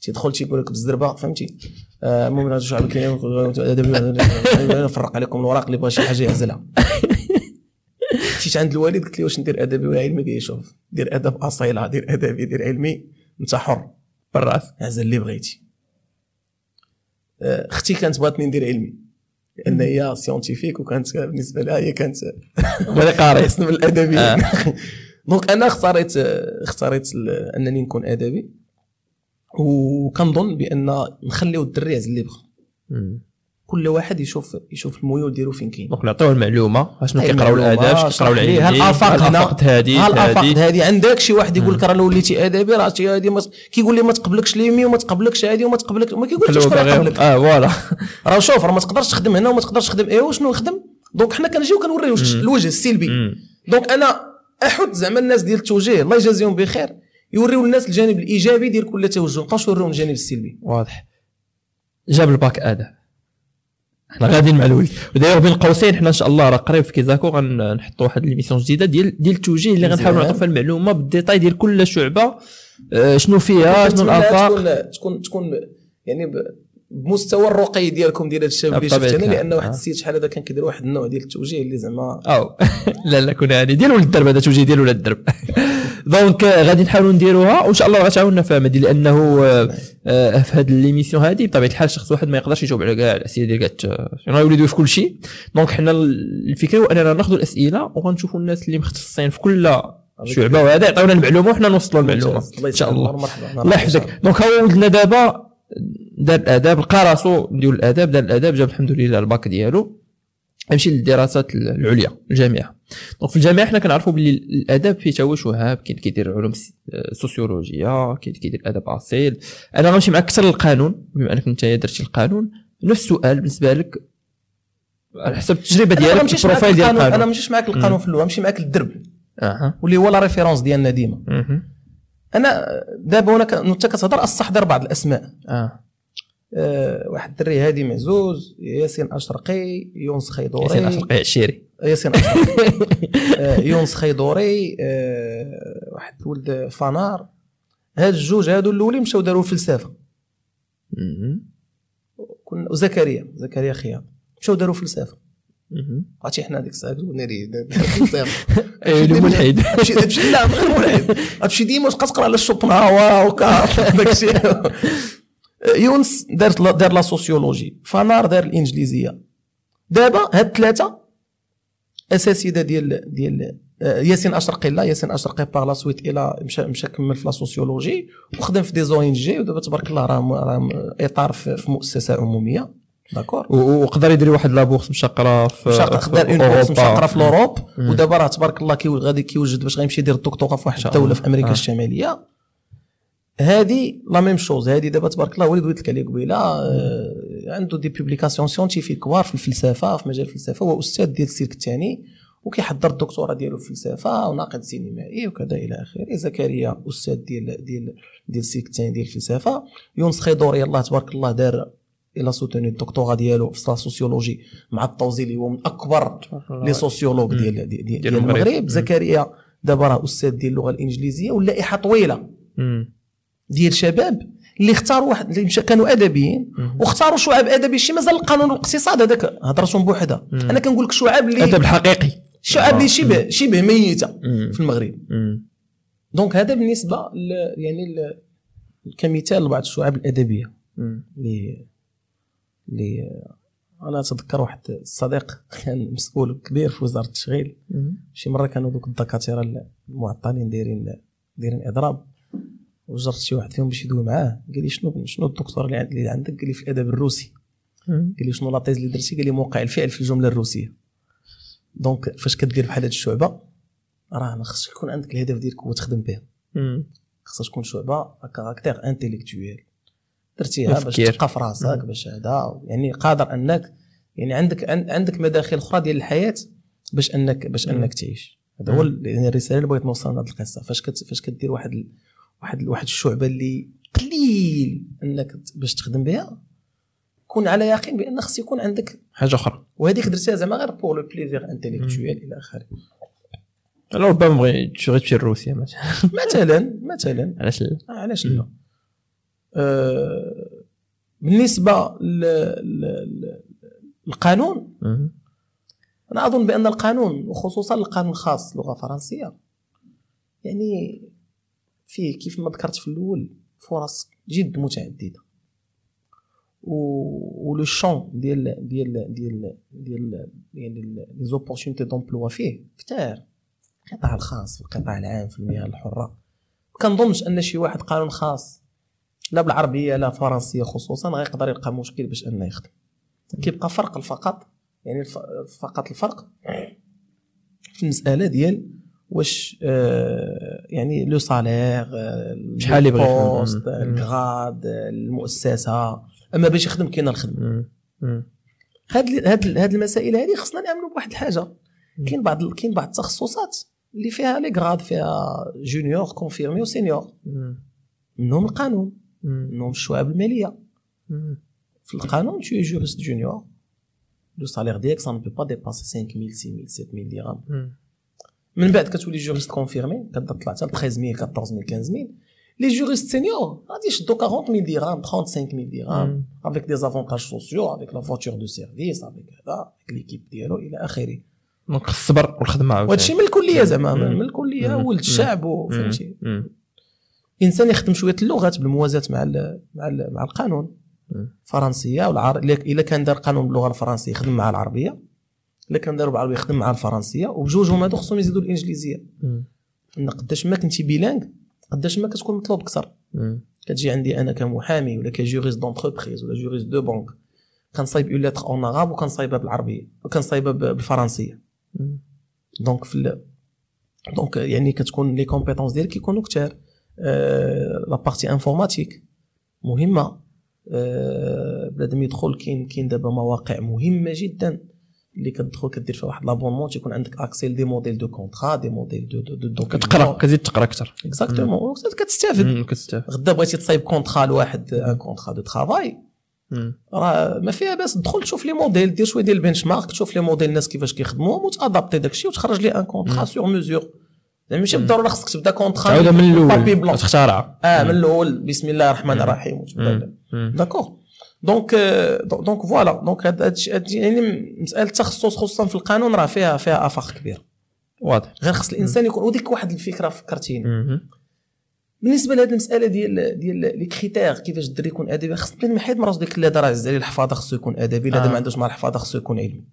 تيدخل تيقول لك بالزربه فهمتي؟ آه، المهم هذا الشعب الكريم نفرق عليكم الوراق اللي بغى شي حاجة يعزلها مشيت عند الوالد قلت له واش ندير أدبي ولا علمي؟ قال لي شوف دير أدب أصيلة دير أدبي دير علمي أنت حر. بالرأس عزل اللي بغيتي. آه، أختي كانت بغاتني ندير علمي لأن هي scientifique وكانت بالنسبة لها هي كانت قاري. حسن من الادبيين donc أنا اختاريت اختاريت أنني نكون أدبي. وكنظن بأن نخليو الدري يعزل اللي بغا كل واحد يشوف يشوف الميول ديالو فين كاين. donc نعطيو المعلومة شنو أي كيقراو الآداب شنو كيقراو العلم هنا؟ هادي ها الافاق هذه؟ عندك شي واحد يقول لك راه وليتي أدبي راه هذه كيقول لي ما تقبلكش ليمي وما تقبلكش هذه وما تقبلك ما كيقولش شكون يقبلك. آه voilà. راه شوف راه ما تقدرش تخدم هنا وما تقدرش تخدم ايوا شنو نخدم donc حنا كنجيو كنوريو. الوجه السلبي. donc أنا أحد زعما الناس ديال التوجيه الله يجازيهم بخير. يوريو الناس الجانب الإيجابي ديال كل توجه ما يبقاوش يوريهم الجانب السلبي؟ واضح. جاب الباك اداب حنا غاديين مع الولد ودايوغ بين قوسين حنا إن شاء الله راه قريب في كيزاكو غنحطوا واحد l'émission جديدة ديال ديال التوجيه اللي غنحاولوا. نعطوا فيها المعلومة بال détail ديال كل شعبة. آه، شنو فيها شنو الآفاق. تكون تكون تكون يعني ب- بمستوى الرقي ديالكم ديال هذا الشباب اللي شفت أنا. لأن واحد آه. السيد شحال هذا كان كيدير واحد النوع ديال التوجيه اللي زعما أو. لا لا كنا يعني ديال ولد الدرب هذا توجيه ديال ولد الدرب. donc آه، غادي نحاولوا نديروها وان شاء الله غتعاوننا في هذه لأنه آه، آه، في هذه l'émission هذه بطبيعة الحال شخص واحد ما يقدرش يجاوب على كاع الأسئلة ديال كاع يولدوا في كل شيء donc حنا الفكرة هو أننا ناخذوا الأسئلة وغنشوفوا الناس اللي مختصين في كل شعبة وهذا يعطيونا المعلومة وحنا نوصلوا المعلومة. إن شاء الله. الله يحفظك donc هو ولدنا دابا دار الآداب لقى راسو ديال الآداب دار الآداب جاب الحمد لله الباك ديالو. يمشي للدراسات العليا الجامعة. donc في الجامعة حنا كنعرفوا باللي الآداب فيه توجهات كاين كيدير علوم سوسيولوجيا كاين كيدير ادب أصيل. أنا غنمشي معك أكثر للقانون بما أنك انت درتي القانون. نفس السؤال بالنسبة لك على حسب التجربة ديالك ال profil ديال القانون أنا القانون ما مشيش معاك القانون في اللغة نمشي معاك للدرب. أها. واللي هو la référence ديالنا ديما. أنا دابا وأنا انت كتهضر استحضر بعض الأسماء. آه. أه واحد الدري هادي معزوز ياسين أشرقي يونس ياسين خيدوري أشرقي عشيري. ياسين أشرقي. آه، يونس خيدوري آه، واحد ولد فنار. هاد الجوج هادو الأولين مشاو داروا فلسفة. كنا وزكريا زكريا خياط مشاو داروا فلسفة. عرفتي حنا ديك الساعة قلنا دار فلسفة. الملحد تمشي لا غير ملحد تمشي ديما تبقى تقرا على شوبنهاور وديكارت داكشي. يونس دار دار la sociologie فنار دار الإنجليزية دابا هاد الثلاثه اساتذه ديال ديال آه، ياسين أشرقي لا ياسين أشرقي par la suite il a مشى مشى كمل في la sociologie وخدم في des ONG ودابا تبارك الله راه راه إطار في مؤسسة عمومية d'accord وقدر يدير واحد la bourse مشى قرا في مشى خدا une bourse مشى أوروبا. قرا في l'Europe مم. ودابا راه تبارك الله كي غادي كيوجد باش غيمشي يدير الدكتوراه في واحد الدولة. في أمريكا آه. الشمالية هادي la même chose هادي دابا تبارك الله وليد قلت لك عليه قبيلة آه، عنده des publications scientifiques كبار في الفلسفة في مجال الفلسفة هو أستاذ ديال السلك الثاني وكيحضر الدكتوراه ديالو في الفلسفة وناقد سينمائي وكذا إلى آخره. زكريا أستاذ ديال ديال ديال السلك الثاني ديال الفلسفة. يونس خيدوري الله تبارك الله دار il a soutenu الدكتوراه ديالو في ال sociologie مع الطوزي اللي هو من أكبر les sociologues ديال ديال, ديال, ديال المغرب. زكريا دابا راه أستاذ ديال اللغة الإنجليزية واللائحة طويلة. مم. ديال شباب اللي اختاروا واحد اللي مشى كانوا أدبيين. واختاروا شعب أدبي شي مازال القانون والاقتصاد هذاك هضرتهم بوحدها مم. أنا كنقول لك شعب اللي الادب الحقيقي شعب اللي. شبه شبه ميتة. في المغرب. donc هذا بالنسبة ل يعني ل- كمثال لبعض الشعب الأدبية. اللي اللي أنا أتذكر واحد الصديق كان مسؤول كبير في وزارة التشغيل. شي مرة كانوا دوك الدكاترة المعطلين دايرين دايرين اضراب وجرت شي واحد فيهم باش يدوي معاه قال لي شنو شنو الدكتور اللي عند- اللي عندك؟ قال لي في الأدب الروسي. قال لي شنو la thèse اللي درتي؟ قال لي موقع الفعل في الجملة الروسية. donc فاش كدير بحال هاد الشعبة راه ما خصك يكون عندك الهدف ديالك هو تخدم به مم. خصها تكون شعبة caractère intellectuel درتيها باش. تبقى في راسك باش هذا يعني قادر انك يعني عندك عن- عندك مداخل أخرى ديال الحياة باش انك باش. أنك تعيش. هذا هو يعني الرسالة اللي بغيت نوصل من هذه القصة. فاش كت فاش كدير واحد واحد واحد الشعبة اللي قليل أنك باش تخدم بها. كون على يقين بأن خص يكون عندك حاجة أخرى. وهذيك درتيها زعما غير pour le plaisir intellectuel إلى آخره. أنا ربما بغي تشغل تمشي لروسيا مثلا مثلا مثلا. علاش لا؟ آه، علاش لا؟ آه بالنسبة للقانون. أنا أظن بأن القانون وخصوصا القانون الخاص لغة فرنسية يعني فيه كيف ما ذكرت في الأول فرص جد متعددة. ولو شون ديال ديال ديال ديال يعني لي زوبورتونيتي دومبلوا فيه كثار القطاع الخاص في القطاع العام في المهن الحرة. كنظنش أن شي واحد قانون خاص لا بالعربية لا فرنسية خصوصا غيقدر يلقى مشكل باش أنه يخدم. كيبقى فرق فقط يعني فقط الفرق في المسألة ديال واش آه يعني le salaire شحال يبغي ال grade المؤسسة. أما باش يخدم كاين الخدمة. هاد هاد هاد المسائل هذه خصنا نأمنوا بواحد الحاجة. كاين بعض كاين بعض التخصصات اللي فيها les grades فيها junior confirmé و senior. منهم القانون. منهم الشعب المالية. في القانون les juristes juniors. le salaire ديالك ça ne va pas dépasser 5000 6000 7000 درهم من بعد كتولي juriste confirmé كتبدا طلع حتى 13000 14000 15000 les juristes seniors غادي يشدو 40000 درهم 35000 درهم avec des avantages sociaux avec la voiture de service avec هذا l'équipe ديالو إلى آخره. donc الصبر والخدمة وهادشي من الكلية زعما من الكلية ولد الشعب فهمتي الإنسان يخدم شوية اللغات بالموازاة مع ال مع ال مع القانون. الفرنسيه والعر... إلا كان دار قانون باللغة الفرنسية يخدم مع العربية. إلا كان داروا بالعربيه يخدم مع الفرنسية وبجوجهم هادو خصهم يزيدوا الإنجليزية. إن قداش ما كنتي bilingue قداش ما كتكون مطلوب أكثر. كتجي عندي أنا كمحامي ولا ك juriste d'entreprise ولا juriste de banque كنصايب une lettre en arabe وكنصايبها بالعربية وكنصايبها بالفرنسية. donc في donc يعني كتكون les compétences ديالك كيكونوا كثار la partie informatique مهمة. أه بنادم يدخل كاين كاين دابا مواقع مهمة جدا. اللي كتدخل كدير فيها واحد l'abonnement تيكون عندك accès des modèles de contrats des modèles de de de كتقرا كتزيد تقرا أكثر exactement كتستافد. كتستافد. غدا بغيتي تصايب contrat لواحد un contrat de travail راه ما فيها باس. تدخل تشوف les modèles دير شوية ديال ال benchmark تشوف les modèles الناس كيفاش كيخدموا وت adapter داكشي وتخرج لي un contrat sur mesure يعني ماشي بالضرورة خصك تبدا contrat تعاود من الأول. تختارها. آه من الأول. بسم الله الرحمن الرحيم d'accord donc donc voilà donc يعني مسألة التخصص خصوصا في القانون راه فيها فيها آفاق كبير واضح. غير خص الإنسان يكون وديك واحد الفكرة فكرتيني بالنسبة لهذه المسألة ديال ديال les critères كيفاش الدري يكون أدبي خص ما حيد من راسو ديك لا راه عز عليه الحفاظه خصو يكون أدبي لا آه. ما عندوش مع الحفاظه خصو يكون علمي.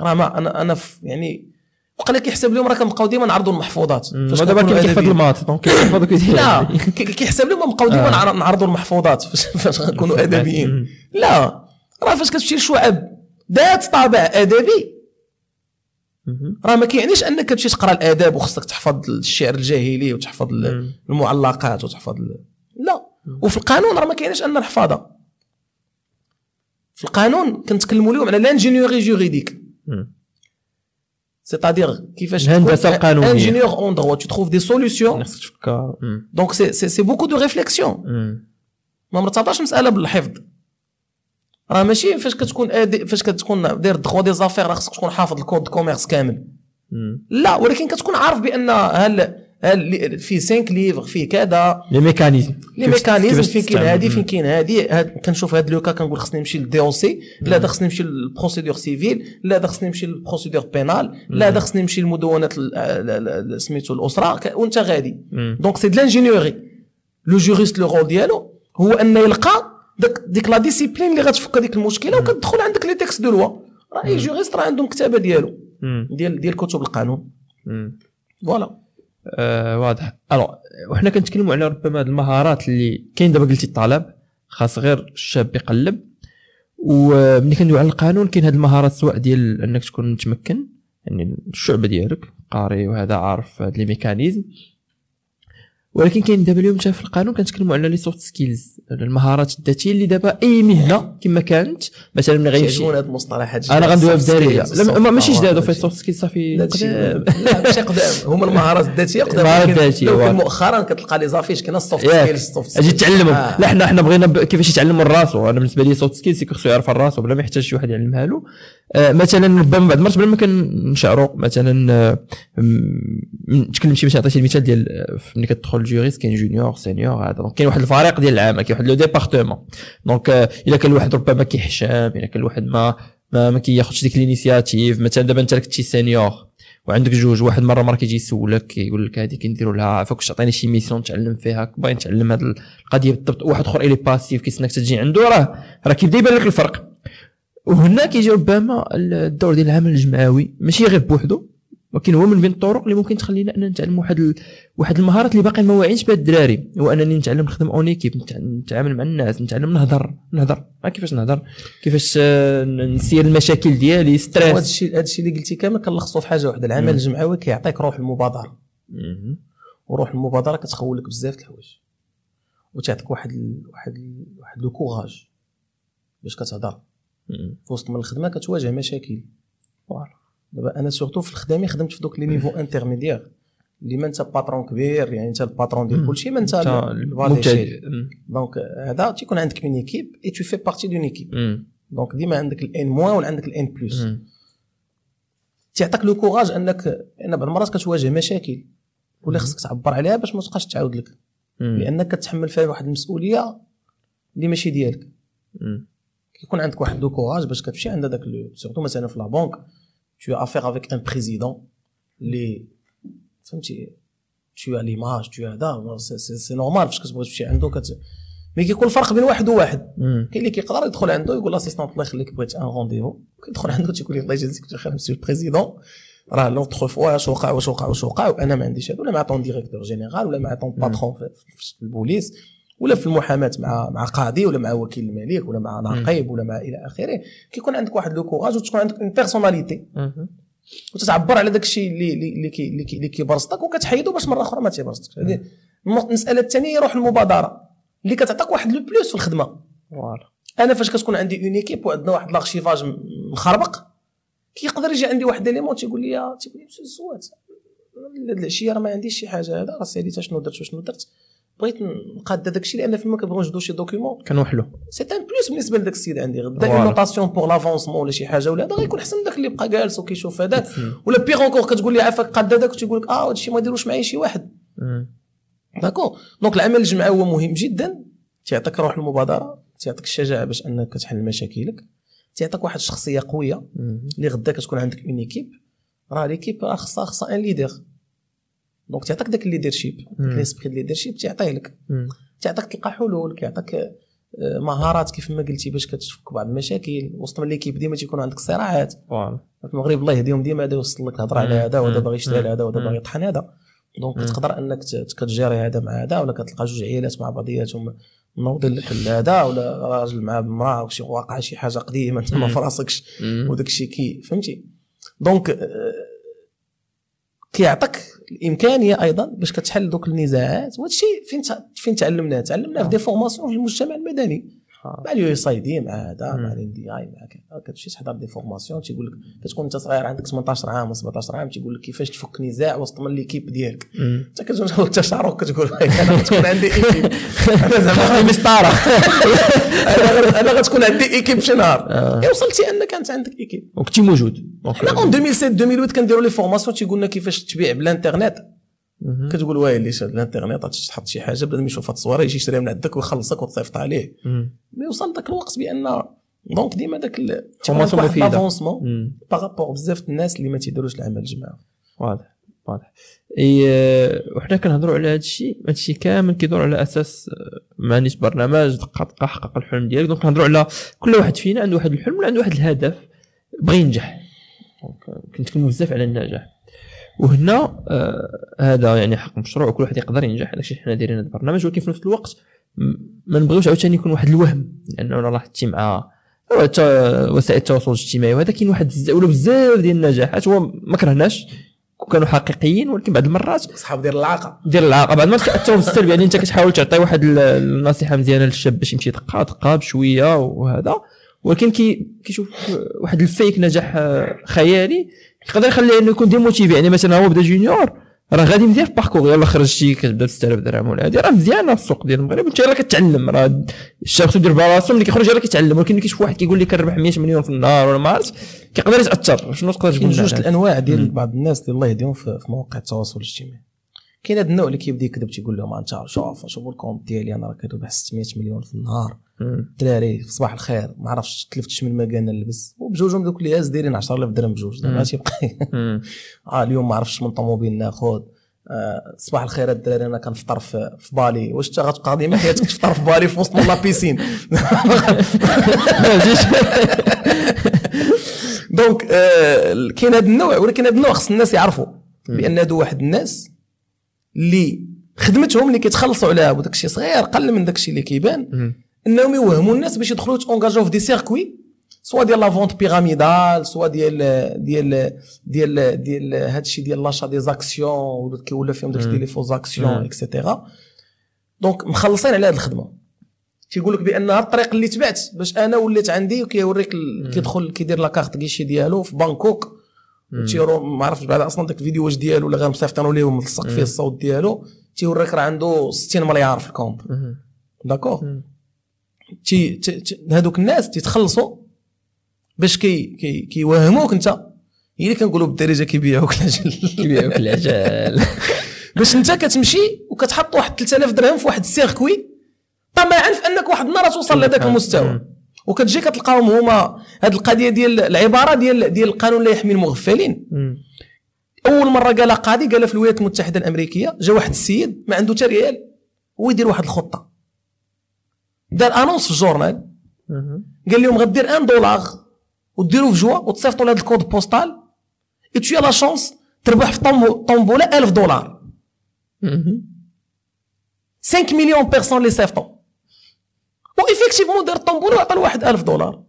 راه ما أنا أنا يعني وقال لك كيحسب لهم راه كنبقاو ديما نعرضوا المحفوظات. فاش دابا كيحفظ ال maths donc كيحفظ لا كيحسب لهم نبقاو ديما. نعرضوا المحفوظات. فاش غنكونوا أدبيين. لا راه فاش كتمشي لشعب ذات طابع أدبي راه ما كيعنيش أنك تمشي تقرأ الآداب وخصك تحفظ الشعر الجاهلي وتحفظ المعلقات وتحفظ لا. وفي القانون راه ما كاينش أن الحفاظه في القانون كنتكلموا اليوم على l'ingénierie juridique C'est-à-dire القانونيه ingénieur en droit tu trouves des solutions. Donc c'est c'est beaucoup de réflexion. ما مرتبطاش مساله بالحفظ راه ماشي فاش كتكون آدي فاش كتكون داير droit des affaires راه خصك تكون حافظ ال code commerce كامل لا ولكن كتكون عارف بأن هل فيه 5 livres فيه كذا. les mécanismes les mécanismes فين كاين هادي فين كاين هادي. كنشوف هاد le cas كنقول خصني نمشي لل DOC لا هذا خصني نمشي لل procédure civile لا هذا خصني نمشي لل procédure pénale لا هذا خصني نمشي للمدونات سميتو الأسرة. وأنت غادي. donc c'est de l'ingénierie le juriste le rôle ديالو هو انه يلقى ديك ديك la discipline اللي غتفك هذيك المشكلة وكتدخل عندك les textes de loi راه اي juriste راه عنده مكتبه ديالو. ديال ديال كتب القانون. voilà آه واضح. ألو وحنا كنتكلموا على ربما هذه المهارات اللي كاين دابا قلتي الطلب خاص غير الشاب يقلب. وملي كندوي على القانون كاين هذه المهارات سواء ديال إنك تكون متمكن يعني الشعبة ديالك قاري وهذا عارف هاد les mécanismes. ولكن كاين دابا اليوم في القانون كنتكلموا على les soft skills. المهارات الذاتية اللي دابا أي مهنة كما كانت مثلا ملي غيمشي هاد المصطلحات أنا غندويها بداريه لا ماشي جداد في ال soft skills صافي لا ماشي قدام. هما المهارات الذاتية قدام المهارات الذاتية مؤخرا كتلقى les affiches كاين ال soft skills أجي تعلمهم. آه. لا حنا حنا بغينا كيفاش يتعلم من راسو أنا بالنسبة لي soft skills خصو يعرف راسو بلا ما يحتاج شي واحد يعلمها له. آه، مثلا ربما بعض المرات بلا ما كنشعروا مثلا آه، نتكلم شي باش نعطي شي مثال ديال ملي كتدخل juriste كاين junior senior هذا. donc كاين واحد الفريق ديال العمل كاين واحد le département. donc إلا كان الواحد ربما كيحشم إلا كان الواحد ما ما, ما كياخذش ديك ال initiative. مثلا دابا أنت كنتي senior وعندك جوج واحد مرة مرة كيجي يسولك كيقول لك هذه كنديروا لها عافاك واش تعطيني شي mission نتعلم فيها باغي نتعلم هذه القضية بالضبط. واحد آخر الي passif كيستناك تجي عنده راه راه كيبدا يبان لك الفرق. وهنا كيجي ربما الدور ديال العمل الجمعوي ماشي غير بوحدو ولكن هو من بين الطرق اللي ممكن تخلينا ان نتعلم واحد ال... واحد المهارات اللي باقي ما واعيينش بها الدراري هو أنني نتعلم نخدم en équipe نتعامل مع الناس نتعلم نهضر نهضر. كيفاش نهضر؟ كيفاش آه، نسير المشاكل ديال le stress هذا الشيء هذا الشيء اللي قلتي كامل كنلخصو في حاجة واحدة العمل الجمعوي كيعطيك روح المبادرة. وروح المبادرة كتخول لك بزاف د الحوايج. وتعطيك واحد ال... واحد ال... واحد le courage باش كتهضر. في وسط من الخدمة كتواجه مشاكل. دابا أنا surtout في الخدامي خدمت في دوك les niveaux intermédiaires. اللي ما انت patron كبير يعني انت ال patron ديال كلشي ما انت المبتدئ donc هذا تيكون عندك une équipe et tu fais partie d'une équipe donc ديما عندك ال N moins ولا عندك ال N plus تعطيك le courage انك أنا بعض المرات كتواجه مشاكل. ولا خصك تعبر عليها باش ما تبقاش تعاود لك. لأنك كتحمل فيها واحد المسؤولية اللي ماشي ديالك كيكون عندك واحد le courage باش كتمشي عند هذاك surtout مثلا في لا tu as affaire avec un président. Les فهمتي؟ tu as l'image tu as هذا c'est normal فاش كتبغي تمشي عنده كت mais كيكون الفرق بين واحد وواحد. كاين اللي كيقدر يدخل عنده يقول l'assistante الله يخليك بغيت un rendez-vous كيدخل عنده تيقول لي الله يجازيك خير monsieur ال président راه l'autre fois واش وقع واش وقع واش وقع وأنا ما عنديش هذا ولا مع ton directeur général ولا مع ton patron في البوليس. ولا في المحاماة مع مع قاضي ولا مع وكيل الملك ولا مع نقيب ولا مع إلى آخره كيكون عندك واحد le courage وتكون عندك une personnalité وتتعبر على داك الشيء اللي اللي اللي كيبرزطك وكتحيدو باش مرة أخرى ما تيبرزطكش. هذه المسألة الثانية هي روح المبادرة اللي كتعطيك واحد le plus في الخدمة. voilà. أنا فاش كتكون عندي une équipe وعندنا واحد l'archivage مخربق كيقدر يجي عندي واحد l'élément تيقول لي تيقول لي مسيو السوات العشية راه ما عنديش شي حاجة هذا راه ساليت شنو درت وشنو درت. بغيت نقاد هذاك الشيء لأن فيما كنبغيو شي document. كنوحلو. c'est un plus بالنسبة لذاك السيد عندي. غدا une notation pour l'avancement ولا شي حاجة ولا هذا غيكون أحسن من داك اللي بقى جالس وكيشوف هذاك ولا pire encore كتقول لي عافاك قاد هذاك وتيقول لك آه هذا الشيء ما يديروش معايا شي واحد. d'accord donc العمل الجمعي هو مهم جدا. تيعطيك روح المبادرة تيعطيك الشجاعة باش أنك تحل مشاكلك. تيعطيك واحد الشخصية قوية اللي غدا كتكون عندك une équipe راه l'équipe راه خصها خصها un leader donc تعطيك داك ال leadership l'esprit leadership تيعطيه لك تعطيك تلقى حلول كيعطيك آه، مهارات كيف ما قلتي باش كتفك بعض المشاكل. وسط من l'équipe ديما تيكون عندك صراعات. في المغرب الله يهديهم ديما هذا يوصل لك الهضره على هذا وهذا باغي يشتري هذا وهذا باغي يطحن هذا. donc تقدر انك كتجاري هذا مع هذا ولا كتلقى جوج عيالات مع بعضياتهم منوضين الحل هذا ولا راجل مع امرأة وشي واقع شي حاجة قديمة انت ما في راسكش. وداك الشيء كي فهمتي؟ donc آه، كيعطيك الإمكانية أيضا باش كتحل دوك النزاعات وهذا الشيء فين فين تعلمناه تعلمناه في des formations في المجتمع المدني. مع ال USAID مع هذا مع ال NDI مع كذا كتمشي تحضر des formations تيقول لك كتكون أنت صغير عندك 18 عام و 17 عام تيقول لك كيفاش تفك نزاع وسط من l'équipe ديالك. انت كتجي التشارك كتقول أنا غتكون عندي équipe. أنا زعما مسطرة. أنا غتكون عندي équipe شي نهار. آه. وصلتي أنك أنت عندك équipe. وكنتي موجود. حنا en 2007 2008 كنديروا les formations تيقول لنا كيفاش تبيع بالانترنت. كتقول ويلي الانترنت تحط شي حاجة بدا يشوف هاد الصورة يجي يشريها من عندك ويخلصك وتصيفط عليه. مي وصل ذاك الوقت بأن donc ديما داك ال formation مفيدة. avancement par rapport بزاف الناس اللي ما تيديروش العمل الجماعي. واضح واضح. إي وحنا كنهضروا على هذا الشيء هذا الشيء كامل كيدور على أساس آه، ما عنديش برنامج دقه دقه حقق الحلم ديالك. donc كنهضروا على كل واحد فينا عنده واحد الحلم ولا عنده واحد الهدف بغى ينجح. كنتكلموا بزاف على النجاح وهنا آه هذا يعني حق مشروع وكل واحد يقدر ينجح. هذاك الشيء حنا دايرين هذا البرنامج. ولكن في نفس الوقت ما نبغيوش عاوتاني يكون واحد الوهم. لأنه راه حتى مع وسائل التواصل الاجتماعي. وهذا كاين واحد ولا بزاف ديال النجاحات هو ما كرهناش. كانوا حقيقيين ولكن بعض المرات صحاب ديال العاقه ديال العاقه بعض المرات كيأثروا بالسلب يعني أنت كتحاول تعطي واحد النصيحة مزيانة للشاب باش يمشي دقه دقه بشوية وهذا. ولكن كي كيشوف واحد ال fake نجاح خيالي يقدر يخليه إنه يكون démotivé يعني مثلا هو بدا junior راه غادي مزيان في parcours يلا خرج شي كتبدا ب 6000 درهم ولا هادي راه مزيانه في السوق ديال المغرب. وانت راه كتعلم. راه الشاب خصو يدير براسو ملي كيخرج راه كيتعلم. ولكن ملي كيشوف واحد كيقول لك كنربح 100 مليون في النهار ولا ما عرفت كيقدر يتأثر. شنو تقدر تقول جوج الأنواع ديال بعض الناس اللي الله يهديهم في مواقع التواصل الاجتماعي. كاين هذا النوع اللي كيبدا يكذب تيقول لهم أنت شوف شوفوا ال compte ديالي أنا راه كنربح 600 مليون في النهار. الدراري في صباح الخير ما عرفتش تلفتش من مكانة نلبس وبجوجهم دوك اللي هاز دايرين 10000 درهم بجوج دابا تيبقى آه اليوم ما عرفتش من طوموبيل ناخذ آه صباح الخير الدراري أنا كنفطر في, في بالي. واش أنت غتبقى ديما حياتك تفطر في بالي في وسط la piscine donc آه كاين هذا النوع ولكن هذا النوع خص الناس يعرفوا بأن هادو واحد الناس اللي خدمتهم اللي كيتخلصوا عليها وداك الشيء صغير قل من داك الشيء اللي كيبان إنهم يوهموا الناس باش يدخلوا تونجاجو في des circuits soit ديال la vente pyramidale soit ديال ديال ديال ديال هذا الشيء ديال لاشا دي زاكسيون كيولى فيهم داك ديال لي فوز اكسيون اكسيتيرا دونك مخلصين على هذه الخدمة. تيقول لك بان الطريق اللي تبعت باش أنا وليت عندي وكيوريك كيدخل كيدير لاكارت كيشي ديالو في بانكوك. تيرو ما عرفتش بعد أصلا داك الفيديو واش ديالو ولا غنصيفطوا ليه وملصق فيه الصوت ديالو. تيوريك راه عنده 60 مليار في الكونت داكور؟ تي هذوك الناس تيتخلصوا باش كي كي كيوهموك انت. هي اللي كنقولوا بالدارجه كيبيعوك العجل. كيبيعوك العجل. باش انت كتمشي وكتحط واحد 3000 درهم في واحد ال circuit. طمعا في أنك واحد النهار توصل لهذاك المستوى. وكتجي كتلقاهم هما هذه القضية ديال العبارة ديال ديال القانون لا يحمي المغفلين. أول مرة قالها قاضي قالها في الولايات المتحدة الأمريكية جا واحد السيد ما عنده حتى ريال هو يدير واحد الخطة. دار annonce في ال journal. قال لهم غدير un dollar وديروا في جوا وتصيفطوا لهذا ال code postal. et t'as la chance تربح في tombola 1000 دولار 5 مليون personnes اللي صيفطوا و effectivement دار ال tombola وعطى لواحد 1000 دولار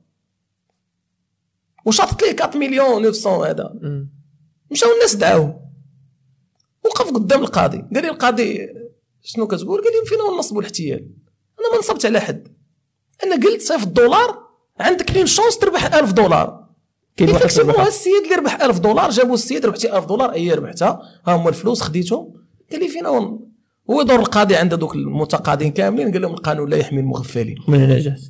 وشاطط ليه 4 مليون 900 هذا مشاو الناس دعاوه وقف قدام القاضي قال لي القاضي شنو كتقول؟ قال لي فينا هو النصب والاحتيال. أنا ما نصبت على حد. أنا قلت صيفط دولار عندك une chance تربح 1000 دولار. كيف هذا السيد اللي ربح 1000 دولار جابوا السيد ربحتي 1000 دولار اي ربحتها. ها هما الفلوس خديتهم. قال لي فينا هو دور القاضي عند دوك المتقاضين كاملين قال لهم القانون لا يحمي المغفلين. من جات.